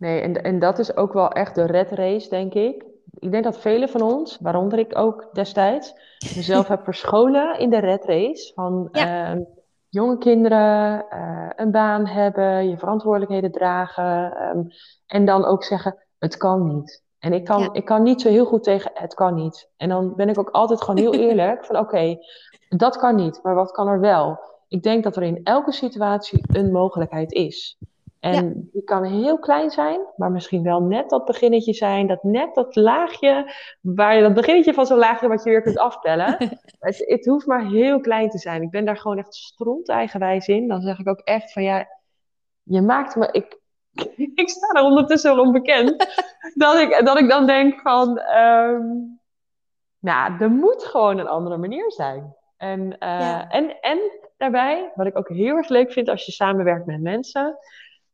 Nee, en, en dat is ook wel echt de red race, denk ik. Ik denk dat velen van ons, waaronder ik ook destijds, mezelf heb verscholen in de red race. Van Ja. ehm, jonge kinderen, eh, een baan hebben, je verantwoordelijkheden dragen. ehm, en dan ook zeggen, het kan niet. En ik kan, Ja. ik kan niet zo heel goed tegen, het kan niet. En dan ben ik ook altijd gewoon heel eerlijk van, oké, dat kan niet, maar wat kan er wel? Ik denk dat er in elke situatie een mogelijkheid is. En die kan heel klein zijn, maar misschien wel net dat beginnetje zijn, dat net dat laagje, waar je dat beginnetje van zo'n laagje wat je weer kunt aftellen. het, het hoeft maar heel klein te zijn. Ik ben daar gewoon echt stront eigenwijs in. Dan zeg ik ook echt van ja, je maakt me, ik, ik sta er ondertussen wel onbekend, dat ik, dat ik dan denk van, ehm, nou, er moet gewoon een andere manier zijn. En, eh, Ja. en, en daarbij, wat ik ook heel erg leuk vind als je samenwerkt met mensen,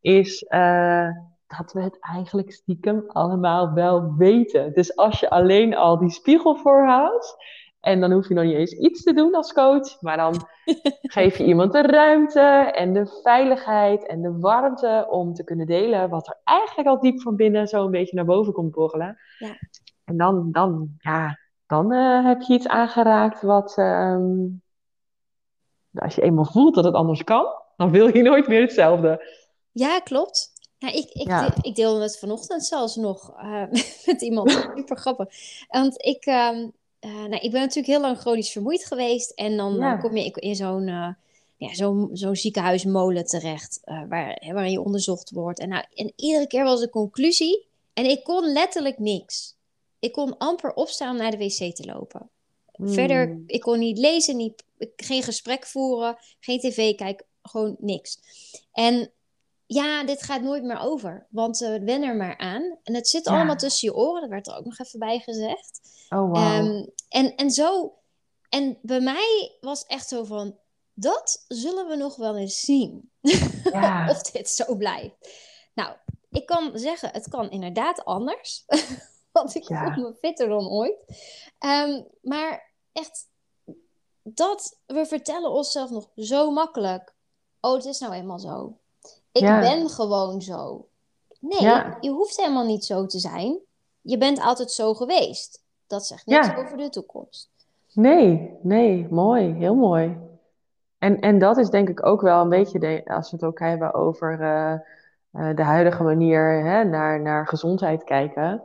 is eh, dat we het eigenlijk stiekem allemaal wel weten. Dus als je alleen al die spiegel voorhoudt, en dan hoef je nog niet eens iets te doen als coach, maar dan geef je iemand de ruimte en de veiligheid en de warmte om te kunnen delen wat er eigenlijk al diep van binnen zo een beetje naar boven komt borrelen. Ja. En dan, dan, ja, dan eh, heb je iets aangeraakt wat, ehm, als je eenmaal voelt dat het anders kan, dan wil je nooit meer hetzelfde. Ja, klopt. Ja, ik, ik, Ja. ik deelde het vanochtend zelfs nog eh, met iemand. Super grappig. Want ik, ehm, eh, nou, ik ben natuurlijk heel lang chronisch vermoeid geweest. En dan Ja. kom je in zo'n eh, ja, zo'n zo'n ziekenhuismolen terecht. waar, hè, waarin je onderzocht wordt. En, nou, en iedere keer was de conclusie. En ik kon letterlijk niks. Ik kon amper opstaan om naar de wc te lopen. Verder, Hmm. ik kon niet lezen, niet, geen gesprek voeren, geen tv kijken, gewoon niks. En ja, dit gaat nooit meer over, want eh wen er maar aan. En het zit Ja. allemaal tussen je oren, dat werd er ook nog even bij gezegd. Oh, wow. Ehm, en, en zo, en bij mij was echt zo van, dat zullen we nog wel eens zien. ja. of dit zo blijft. Nou, ik kan zeggen, het kan inderdaad anders. Want ik Ja. voel me fitter dan ooit. Ehm, maar echt, dat we vertellen onszelf nog zo makkelijk. Oh, het is nou eenmaal zo. Ik Ja. ben gewoon zo. Nee, Ja. je hoeft helemaal niet zo te zijn. Je bent altijd zo geweest. Dat zegt niks Ja. over de toekomst. Nee, nee, mooi, heel mooi. En, en dat is denk ik ook wel een beetje, de, als we het ook hebben over eh, eh, de huidige manier hè, naar, naar gezondheid kijken,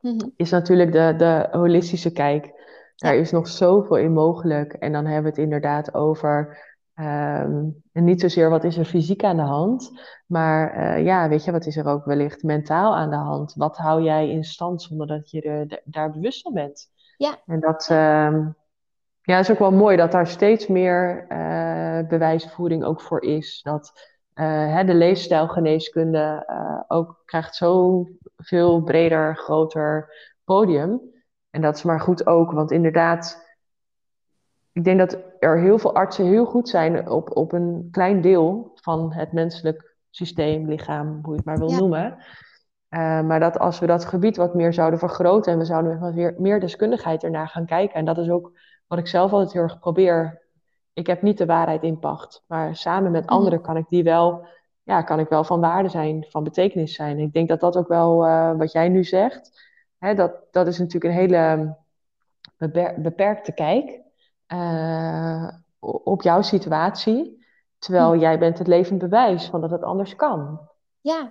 Mhm. is natuurlijk de, de holistische kijk. Daar Ja. is nog zoveel in mogelijk. En dan hebben we het inderdaad over, ehm, en niet zozeer wat is er fysiek aan de hand, maar eh, ja, weet je, wat is er ook wellicht mentaal aan de hand? Wat hou jij in stand zonder dat je er, de- daar bewust van bent? Ja. En dat, ehm, ja, is ook wel mooi dat daar steeds meer eh, bewijsvoering ook voor is. Dat eh, hè, de leefstijlgeneeskunde ook krijgt zo veel breder, groter podium. En dat is maar goed ook, want inderdaad, ik denk dat er heel veel artsen heel goed zijn op, op een klein deel van het menselijk systeem, lichaam, hoe je het maar wil Ja. noemen. Eh, maar dat als we dat gebied wat meer zouden vergroten en we zouden met wat weer, meer deskundigheid ernaar gaan kijken. En dat is ook wat ik zelf altijd heel erg probeer. Ik heb niet de waarheid in pacht, maar samen met Mhm. anderen kan ik die wel, ja, kan ik wel van waarde zijn, van betekenis zijn. Ik denk dat dat ook wel eh, wat jij nu zegt, hè, dat, dat is natuurlijk een hele beper- beperkte kijk eh, op jouw situatie. Terwijl Hm. jij bent het levend bewijs van dat het anders kan. Ja,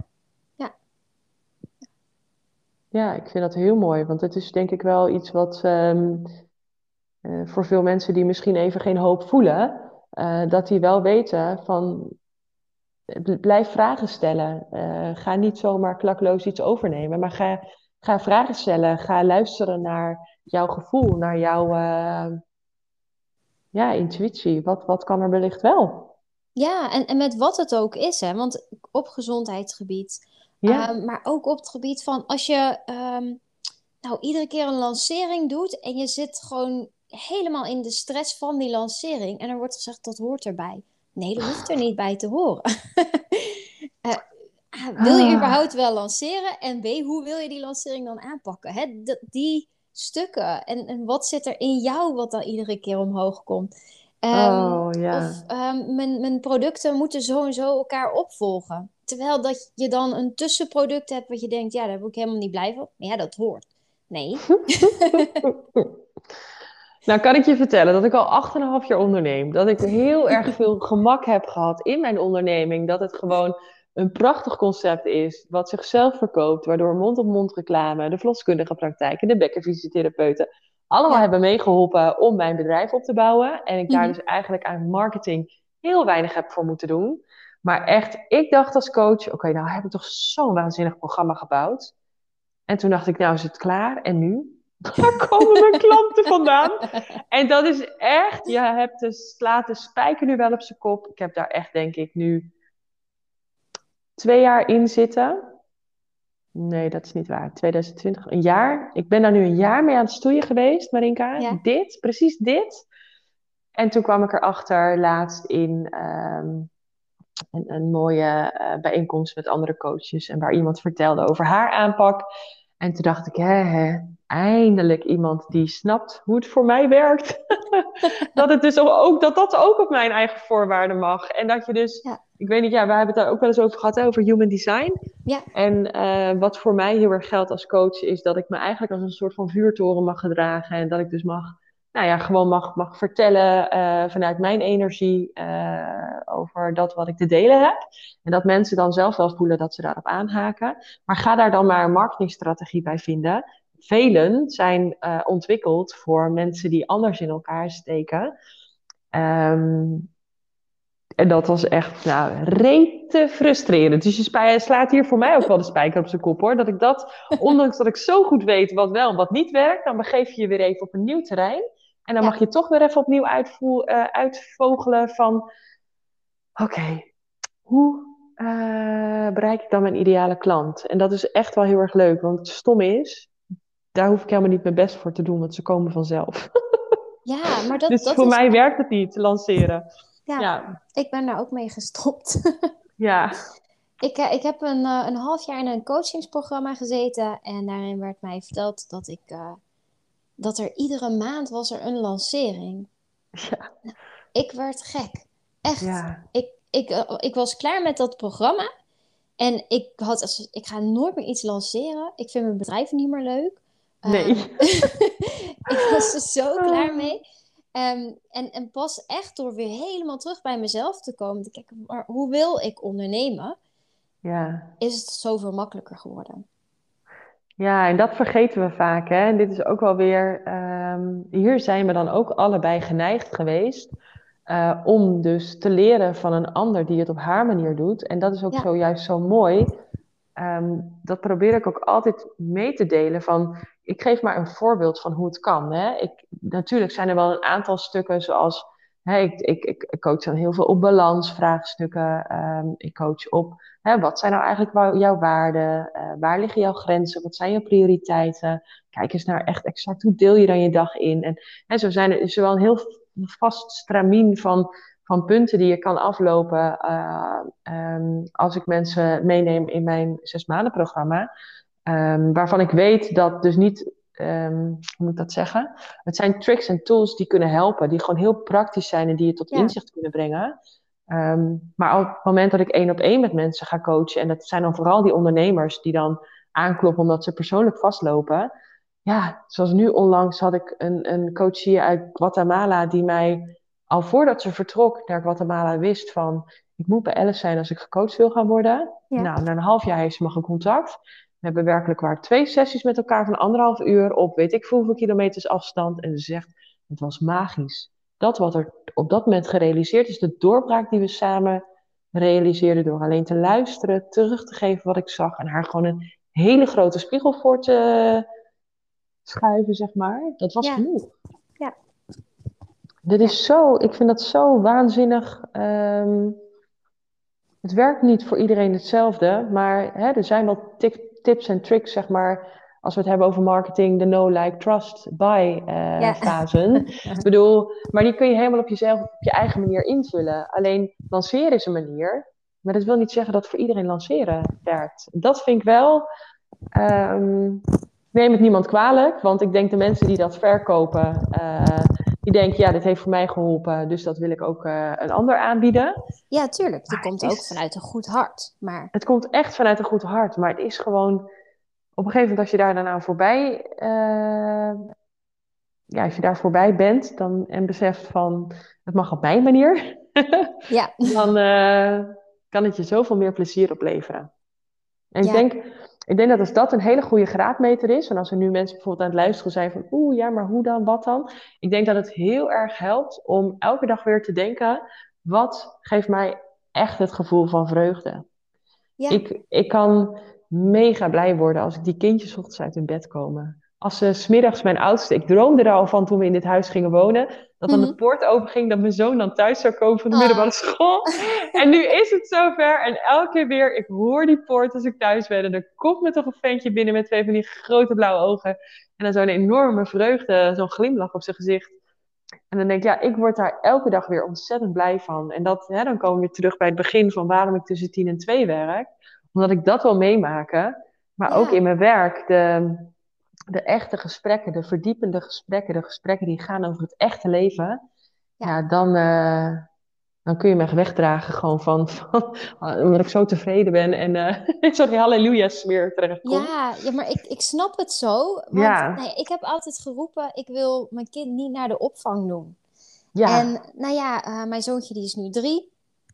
Ja, ik vind dat heel mooi, want het is denk ik wel iets wat ehm, eh, voor veel mensen die misschien even geen hoop voelen, eh, dat die wel weten van blijf vragen stellen. Ga niet zomaar klakloos iets overnemen, maar ga, ga vragen stellen. Ga luisteren naar jouw gevoel, naar jouw ja, intuïtie. Wat, wat kan er wellicht wel? ja en, en met wat het ook is, hè? Want op gezondheidsgebied, Ja, Ehm, maar ook op het gebied van als je ehm, nou iedere keer een lancering doet en je zit gewoon helemaal in de stress van die lancering en er wordt gezegd dat hoort erbij. Nee, dat hoeft er niet bij te horen. Ah, wil je Ah. überhaupt wel lanceren? En B, hoe wil je die lancering dan aanpakken? Hè? d- die stukken en, en wat zit er in jou wat dan iedere keer omhoog komt? oh, ja. Of ehm, mijn, mijn producten moeten zo en zo elkaar opvolgen. Terwijl dat je dan een tussenproduct hebt wat je denkt, ja, daar word ik helemaal niet blij van. Maar ja, dat hoort. Nee. nou, kan ik je vertellen dat ik al 8,5 jaar onderneem. Dat ik heel erg veel gemak heb gehad in mijn onderneming. Dat het gewoon een prachtig concept is, wat zichzelf verkoopt, waardoor mond-op-mond reclame, de verloskundige praktijken, de bekkenfysiotherapeuten, allemaal hebben meegeholpen om mijn bedrijf op te bouwen. En ik daar mhm. dus eigenlijk aan marketing heel weinig heb voor moeten doen. Maar echt, ik dacht als coach, oké, nou heb ik toch zo'n waanzinnig programma gebouwd. En toen dacht ik, nou is het klaar. En nu? Waar komen mijn klanten vandaan? En dat is echt, je hebt de, slaat de spijker nu wel op zijn kop. Ik heb daar echt, denk ik, nu twee jaar in zitten. Nee, dat is niet waar. 2020, een jaar. Ik ben daar nu een jaar mee aan het stoeien geweest, Marinka. Dit, precies dit. En toen kwam ik erachter laatst in ehm, een, een, mooie uh, bijeenkomst met andere coaches. En waar iemand vertelde over haar aanpak. En toen dacht ik, hè, hè, eindelijk iemand die snapt hoe het voor mij werkt. dat, het dus ook, dat dat ook op mijn eigen voorwaarden mag. En dat je dus, ik weet niet, ja, we hebben het daar ook wel eens over gehad, over human design. Ja. En uh, wat voor mij heel erg geldt als coach, is dat ik me eigenlijk als een soort van vuurtoren mag gedragen. En dat ik dus mag, nou ja, gewoon mag, mag vertellen uh, vanuit mijn energie uh, over dat wat ik te delen heb. En dat mensen dan zelf wel voelen dat ze daarop aanhaken. Maar ga daar dan maar een marketingstrategie bij vinden velen zijn uh, ontwikkeld voor mensen die anders in elkaar steken. Um, en dat was echt, nou, rete frustrerend. Dus je slaat hier voor mij ook wel de spijker op zijn kop, hoor. Dat ik dat, ondanks dat ik zo goed weet wat wel en wat niet werkt, dan begeef je je weer even op een nieuw terrein. En dan mag je toch weer even opnieuw uitvoel, uh, uitvogelen van, oké, okay, hoe uh, bereik ik dan mijn ideale klant? En dat is echt wel heel erg leuk, want het stom is, daar hoef ik helemaal niet mijn best voor te doen, want ze komen vanzelf. Ja, maar dat, dus dat voor mij werkt het niet, te lanceren. Ja, ja, ik ben daar ook mee gestopt. ja. Ik, eh, ik heb een, eh, een half jaar in een coachingsprogramma gezeten en daarin werd mij verteld dat ik uh, dat er iedere maand was er een lancering. Ja. ik werd gek. Echt. Ja. Ik, ik, ik was klaar met dat programma. En ik had ik ga nooit meer iets lanceren. Ik vind mijn bedrijf niet meer leuk. Nee. Ehm, ik was er zo klaar mee. Um, en, en pas echt door weer helemaal terug bij mezelf te komen. Te kijken, maar hoe wil ik ondernemen? Ja. Is het zoveel makkelijker geworden. Ja, en dat vergeten we vaak. Hè? En dit is ook wel weer. Um, hier zijn we dan ook allebei geneigd geweest uh, om dus te leren van een ander die het op haar manier doet. En dat is ook zo juist zo mooi. Um, dat probeer ik ook altijd mee te delen. Van, ik geef maar een voorbeeld van hoe het kan. Hè? Ik, natuurlijk zijn er wel een aantal stukken zoals. Hè, ik, ik, ik, coach dan heel veel op balansvraagstukken. Um, ik coach op hè, wat zijn nou eigenlijk jouw waarden? Uh, waar liggen jouw grenzen? Wat zijn jouw prioriteiten? Kijk eens naar echt exact hoe deel je dan je dag in. En, en zo zijn er is wel een heel vast stramien van, van punten die je kan aflopen uh, um, als ik mensen meeneem in mijn zes maanden programma. Um, waarvan ik weet dat dus niet, um, hoe moet ik dat zeggen? Het zijn tricks en tools die kunnen helpen, die gewoon heel praktisch zijn en die je tot ja. inzicht kunnen brengen. maar op het moment dat ik één op één met mensen ga coachen, en dat zijn dan vooral die ondernemers die dan aankloppen omdat ze persoonlijk vastlopen, ja, zoals nu onlangs had ik een, een coach hier uit Guatemala die mij al voordat ze vertrok naar Guatemala wist van ik moet bij Alice zijn als ik gecoacht wil gaan worden. Nou, na een half jaar heeft ze me contact. We hebben werkelijk waar twee sessies met elkaar van anderhalf uur op weet ik hoeveel kilometers afstand. En ze zegt, het was magisch. Dat wat er op dat moment gerealiseerd is, de doorbraak die we samen realiseerden door alleen te luisteren, terug te geven wat ik zag en haar gewoon een hele grote spiegel voor te, schuiven, zeg maar. Dat was genoeg. Ja. Dit is zo, ik vind dat zo waanzinnig. Um, het werkt niet voor iedereen hetzelfde, maar hè, er zijn wel tips en tricks, zeg maar. Als we het hebben over marketing, de no, like, trust, buy uh, ja. fasen. ik bedoel, maar die kun je helemaal op jezelf, op je eigen manier invullen. Alleen lanceren is een manier, maar dat wil niet zeggen dat voor iedereen lanceren werkt. Dat vind ik wel. Um, neem het niemand kwalijk, want ik denk de mensen die dat verkopen, uh, die denkt, ja, dit heeft voor mij geholpen, dus dat wil ik ook uh, een ander aanbieden. Ja, tuurlijk. Die komt ook vanuit een goed hart. Maar... Het komt echt vanuit een goed hart, maar het is gewoon, op een gegeven moment als je daar dan aan voorbij, uh, ja, als je daar voorbij bent dan, en beseft van, het mag op mijn manier, ja. dan uh, kan het je zoveel meer plezier opleveren. En ik denk ik denk dat als dat een hele goede graadmeter is, en als er nu mensen bijvoorbeeld aan het luisteren zijn van, oeh ja, maar hoe dan, wat dan? Ik denk dat het heel erg helpt om elke dag weer te denken, wat geeft mij echt het gevoel van vreugde? Ja. Ik, ik kan mega blij worden als ik die kindjes ochtends uit hun bed komen. Als ze smiddags mijn oudste, ik droomde er al van toen we in dit huis gingen wonen, dat dan de mhm. poort open ging, dat mijn zoon dan thuis zou komen van de middelbare ah. school. En nu is het zover. En elke keer weer, ik hoor die poort als ik thuis ben. En er komt me toch een ventje binnen met twee van die grote blauwe ogen. En dan zo'n enorme vreugde, zo'n glimlach op zijn gezicht. En dan denk ik, ja, ik word daar elke dag weer ontzettend blij van. En dat, hè, dan komen we weer terug bij het begin van waarom ik tussen tien en twee werk. Omdat ik dat wil meemaken. Maar ook in mijn werk, de, de echte gesprekken, de verdiepende gesprekken, de gesprekken die gaan over het echte leven, ja, dan, uh, dan kun je me wegdragen gewoon van, van, omdat ik zo tevreden ben en uh, zo'n halleluja smeer terechtkom. Ja, ja, maar ik, ik snap het zo. Want ja. nee, ik heb altijd geroepen, ik wil mijn kind niet naar de opvang doen. Ja. En nou ja, uh, mijn zoontje die is nu drie.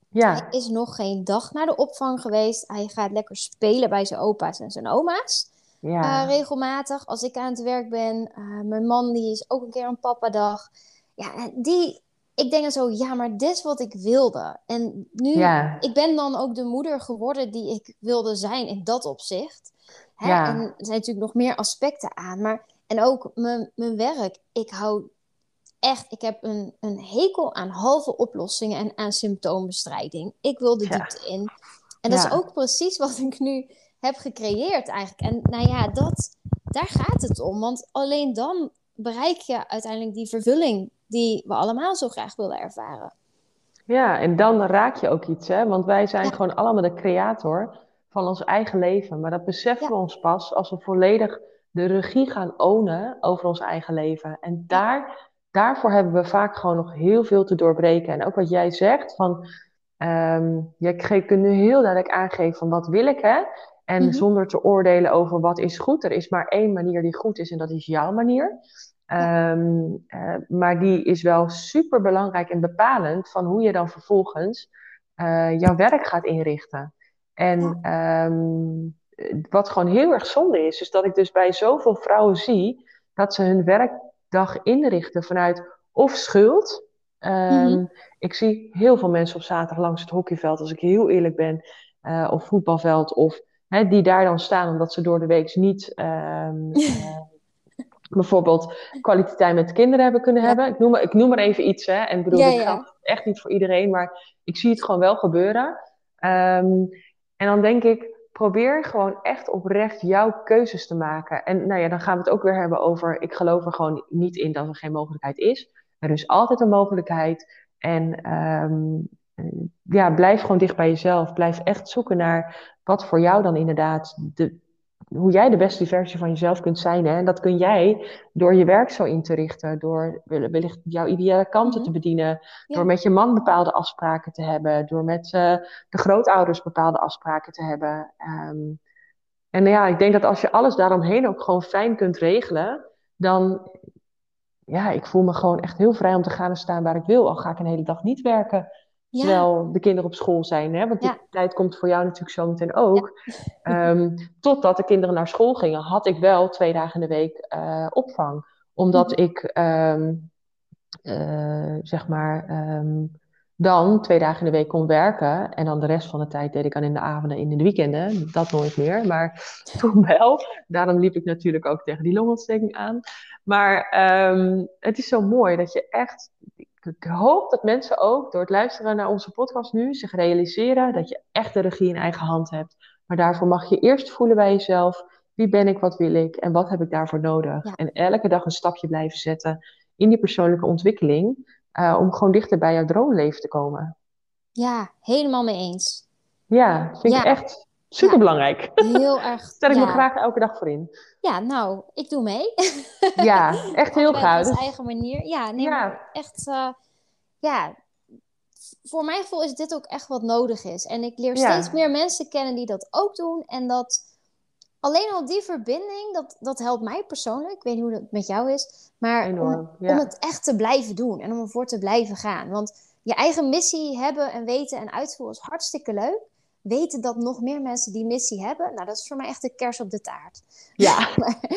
Ja. Hij is nog geen dag naar de opvang geweest. Hij gaat lekker spelen bij zijn opa's en zijn oma's. Ja. Uh, regelmatig als ik aan het werk ben. Uh, mijn man die is ook een keer een papadag. Ja, die, ik denk dan zo, ja, maar dit is wat ik wilde. En nu, ja. ik ben dan ook de moeder geworden die ik wilde zijn in dat opzicht. Hè? Ja. En er zijn natuurlijk nog meer aspecten aan. Maar, en ook mijn, mijn werk. Ik hou echt, ik heb een, een hekel aan halve oplossingen en aan symptoombestrijding. Ik wil de diepte in. En dat is ook precies wat ik nu heb gecreëerd eigenlijk. En nou ja, dat, daar gaat het om. Want alleen dan bereik je uiteindelijk die vervulling die we allemaal zo graag willen ervaren. Ja, en dan raak je ook iets, hè? Want wij zijn gewoon allemaal de creator van ons eigen leven. Maar dat beseffen we ons pas als we volledig de regie gaan ownen over ons eigen leven. En daar, daarvoor hebben we vaak gewoon nog heel veel te doorbreken. En ook wat jij zegt, van, um, je kunt nu heel duidelijk aangeven van wat wil ik, hè? En mhm. zonder te oordelen over wat is goed. Er is maar één manier die goed is en dat is jouw manier. Ehm, eh, maar die is wel super belangrijk en bepalend van hoe je dan vervolgens uh, jouw werk gaat inrichten. En ehm, wat gewoon heel erg zonde is, is dat ik dus bij zoveel vrouwen zie dat ze hun werkdag inrichten vanuit of schuld. Um, Ik zie heel veel mensen op zaterdag langs het hockeyveld, als ik heel eerlijk ben, uh, of voetbalveld, of hè, die daar dan staan omdat ze door de week niet um, uh, bijvoorbeeld kwaliteit met kinderen hebben kunnen hebben. Ik noem, ik noem maar even iets, hè. En bedoel, ja, dat geldt echt niet voor iedereen, maar ik zie het gewoon wel gebeuren. Um, en dan denk ik, probeer gewoon echt oprecht jouw keuzes te maken. En nou ja, dan gaan we het ook weer hebben over, ik geloof er gewoon niet in dat er geen mogelijkheid is. Er is altijd een mogelijkheid. En um, ja, blijf gewoon dicht bij jezelf. Blijf echt zoeken naar wat voor jou dan inderdaad de, hoe jij de beste versie van jezelf kunt zijn. Hè? En dat kun jij door je werk zo in te richten, door wellicht jouw ideale kanten te mhm. bedienen, door met je man bepaalde afspraken te hebben, door met uh, de grootouders bepaalde afspraken te hebben. Um, en ja, ik denk dat als je alles daaromheen ook gewoon fijn kunt regelen, dan ja, ik voel me gewoon echt heel vrij om te gaan en staan waar ik wil. Al ga ik een hele dag niet werken. Terwijl de kinderen op school zijn. Hè? Want die tijd komt voor jou natuurlijk zo meteen ook. Ja. Um, totdat de kinderen naar school gingen, had ik wel twee dagen in de week uh, opvang. Omdat mhm. ik, um, uh, zeg maar, um, dan twee dagen in de week kon werken. En dan de rest van de tijd deed ik aan in de avonden en in de weekenden. Dat nooit meer, maar toen wel. Daarom liep ik natuurlijk ook tegen die longontsteking aan. Maar het is zo mooi dat je echt ik hoop dat mensen ook door het luisteren naar onze podcast nu zich realiseren dat je echt de regie in eigen hand hebt. Maar daarvoor mag je eerst voelen bij jezelf: wie ben ik, wat wil ik en wat heb ik daarvoor nodig? En elke dag een stapje blijven zetten in die persoonlijke ontwikkeling uh, om gewoon dichter bij jouw droomleven te komen. Ja, helemaal mee eens. Ja, vind ik echt Super belangrijk. heel erg. Stel ik me graag elke dag voor in. Ja, nou, ik doe mee. ja, echt heel gaaf. Op eigen manier. Ja, nee, echt, uh, ja, voor mijn gevoel is dit ook echt wat nodig is. En ik leer steeds meer mensen kennen die dat ook doen. En dat alleen al die verbinding, dat, dat helpt mij persoonlijk. Ik weet niet hoe het met jou is. Maar om, om, het echt te blijven doen en om ervoor te blijven gaan. Want je eigen missie hebben en weten en uitvoeren is hartstikke leuk. Weten dat nog meer mensen die missie hebben, nou, dat is voor mij echt de kers op de taart. Ja,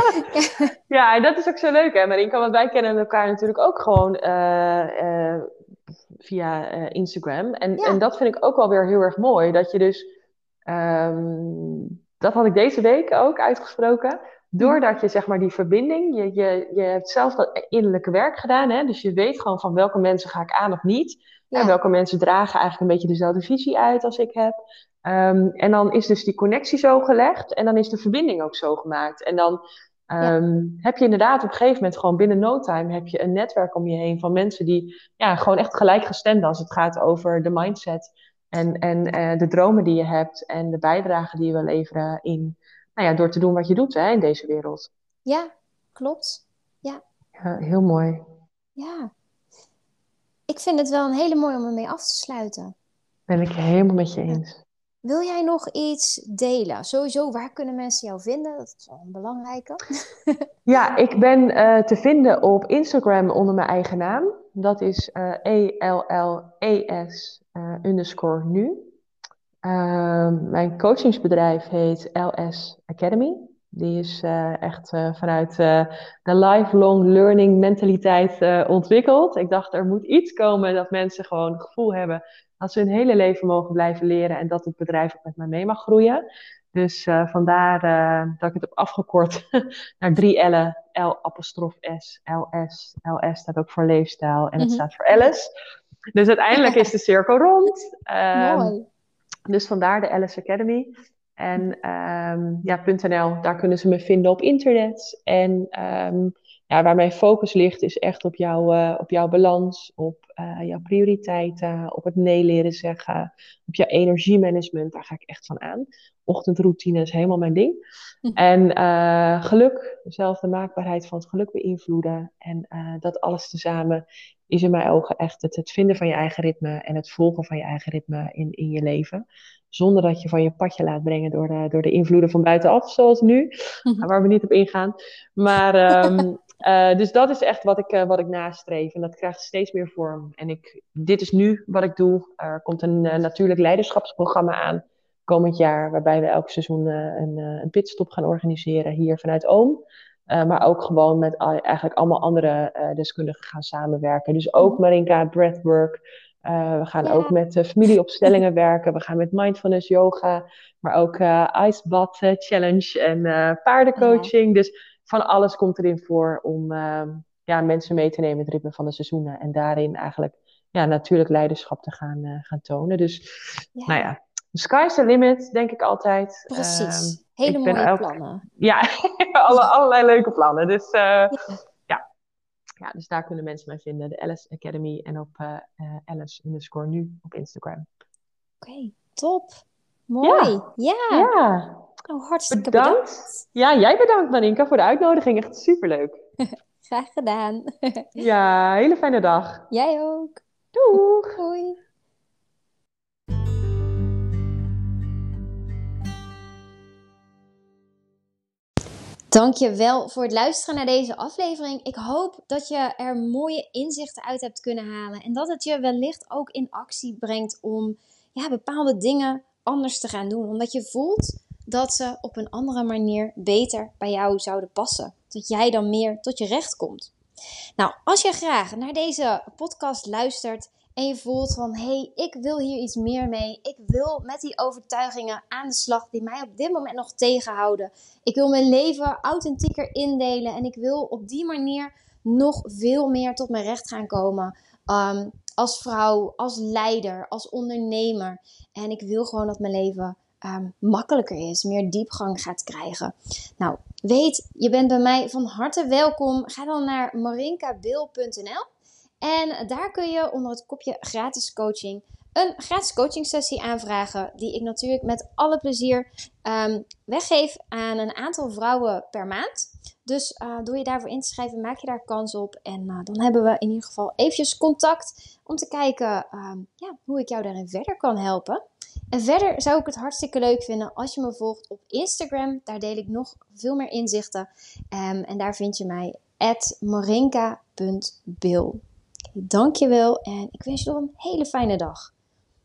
ja en dat is ook zo leuk, hè, Marinka? Want wij kennen elkaar natuurlijk ook gewoon uh, uh, via uh, Instagram. En, en dat vind ik ook wel weer heel erg mooi. Dat je dus, um, dat had ik deze week ook uitgesproken. Doordat je zeg maar die verbinding, je, je, je hebt zelf dat innerlijke werk gedaan. Hè? Dus je weet gewoon van welke mensen ga ik aan of niet. En welke mensen dragen eigenlijk een beetje dezelfde visie uit als ik heb. Um, en dan is dus die connectie zo gelegd en dan is de verbinding ook zo gemaakt. En dan Um, Heb je inderdaad op een gegeven moment gewoon binnen no time heb je een netwerk om je heen van mensen die ja, gewoon echt gelijkgestemd als het gaat over de mindset en, en uh, de dromen die je hebt en de bijdrage die je wil leveren in, nou ja, door te doen wat je doet hè, in deze wereld. Ja, klopt. Ja. ja. Heel mooi. Ja. Ik vind het wel een hele mooie om ermee af te sluiten. Ben ik helemaal met je eens. Wil jij nog iets delen? Sowieso, waar kunnen mensen jou vinden? Dat is wel een belangrijke. ja, ik ben uh, te vinden op Instagram onder mijn eigen naam. Dat is uh, E-L-L-E-S uh, underscore nu. Ehm, mijn coachingsbedrijf heet LS Academy. Die is echt vanuit de lifelong learning mentaliteit ontwikkeld. Ik dacht, er moet iets komen dat mensen gewoon het gevoel hebben dat ze hun hele leven mogen blijven leren en dat het bedrijf ook met mij mee mag groeien. Dus vandaar dat ik het heb afgekort naar drie L'en. L apostrof S, LS. LS staat ook voor leefstijl en het mhm. staat voor Alice. Dus uiteindelijk is de cirkel rond. Um, Mooi. Dus vandaar de Alice Academy. En um, ja, .nl, daar kunnen ze me vinden op internet. En um, ja, waar mijn focus ligt is echt op, jou, uh, op jouw balans, op uh, jouw prioriteiten, op het nee leren zeggen, op jouw energiemanagement. Daar ga ik echt van aan. Ochtendroutine is helemaal mijn ding. Hm. En uh, geluk, zelf de maakbaarheid van het geluk beïnvloeden. En dat alles tezamen is in mijn ogen echt het, het vinden van je eigen ritme en het volgen van je eigen ritme in, in je leven. Zonder dat je van je padje laat brengen door de, door de invloeden van buitenaf, zoals nu. Mhm. Waar we niet op ingaan. Maar um, uh, dus dat is echt wat ik, uh, wat ik nastreef. En dat krijgt steeds meer vorm. En ik, dit is nu wat ik doe. Er komt een uh, natuurlijk leiderschapsprogramma aan komend jaar. Waarbij we elk seizoen een, een pitstop gaan organiseren hier vanuit Oom. maar ook gewoon met eigenlijk allemaal andere deskundigen gaan samenwerken. Dus ook. Marinka Breathwork. We gaan ook met familieopstellingen werken. We gaan met mindfulness yoga, maar ook icebad challenge en paardencoaching. Dus van alles komt erin voor om ehm, ja, mensen mee te nemen in het ritme van de seizoenen. En daarin eigenlijk ja, natuurlijk leiderschap te gaan, gaan tonen. Dus nou ja, the sky's the limit, denk ik altijd. Precies. Ehm, Hele mooie plannen. Ja, alle, allerlei leuke plannen. Dus ja ja, dus daar kunnen mensen mij vinden. De Alice Academy en op uh, Alice underscore nu op Instagram. Oké, top. Mooi. Ja. ja. Oh, hartstikke bedankt. Ja, jij bedankt Marinka voor de uitnodiging. Echt superleuk. Graag gedaan. ja, hele fijne dag. Jij ook. Doeg. Doei. Dank je wel voor het luisteren naar deze aflevering. Ik hoop dat je er mooie inzichten uit hebt kunnen halen. En dat het je wellicht ook in actie brengt om ja, bepaalde dingen anders te gaan doen. Omdat je voelt dat ze op een andere manier beter bij jou zouden passen. Dat jij dan meer tot je recht komt. Nou, als je graag naar deze podcast luistert en je voelt van hé, hey, ik wil hier iets meer mee. Ik wil met die overtuigingen aan de slag die mij op dit moment nog tegenhouden. Ik wil mijn leven authentieker indelen en ik wil op die manier nog veel meer tot mijn recht gaan komen. Um, als vrouw, als leider, als ondernemer. En ik wil gewoon dat mijn leven um, makkelijker is, meer diepgang gaat krijgen. Nou, weet, je bent bij mij van harte welkom. Ga dan naar marinkabil.nl en daar kun je onder het kopje gratis coaching een gratis coaching sessie aanvragen, die ik natuurlijk met alle plezier ehm, weggeef aan een aantal vrouwen per maand. Dus uh, door je daarvoor in te schrijven, maak je daar kans op. En uh, dan hebben we in ieder geval eventjes contact om te kijken uh, ja, hoe ik jou daarin verder kan helpen. En verder zou ik het hartstikke leuk vinden als je me volgt op Instagram. Daar deel ik nog veel meer inzichten. Um, en daar vind je mij morinka.bil. Dankjewel en ik wens je nog een hele fijne dag.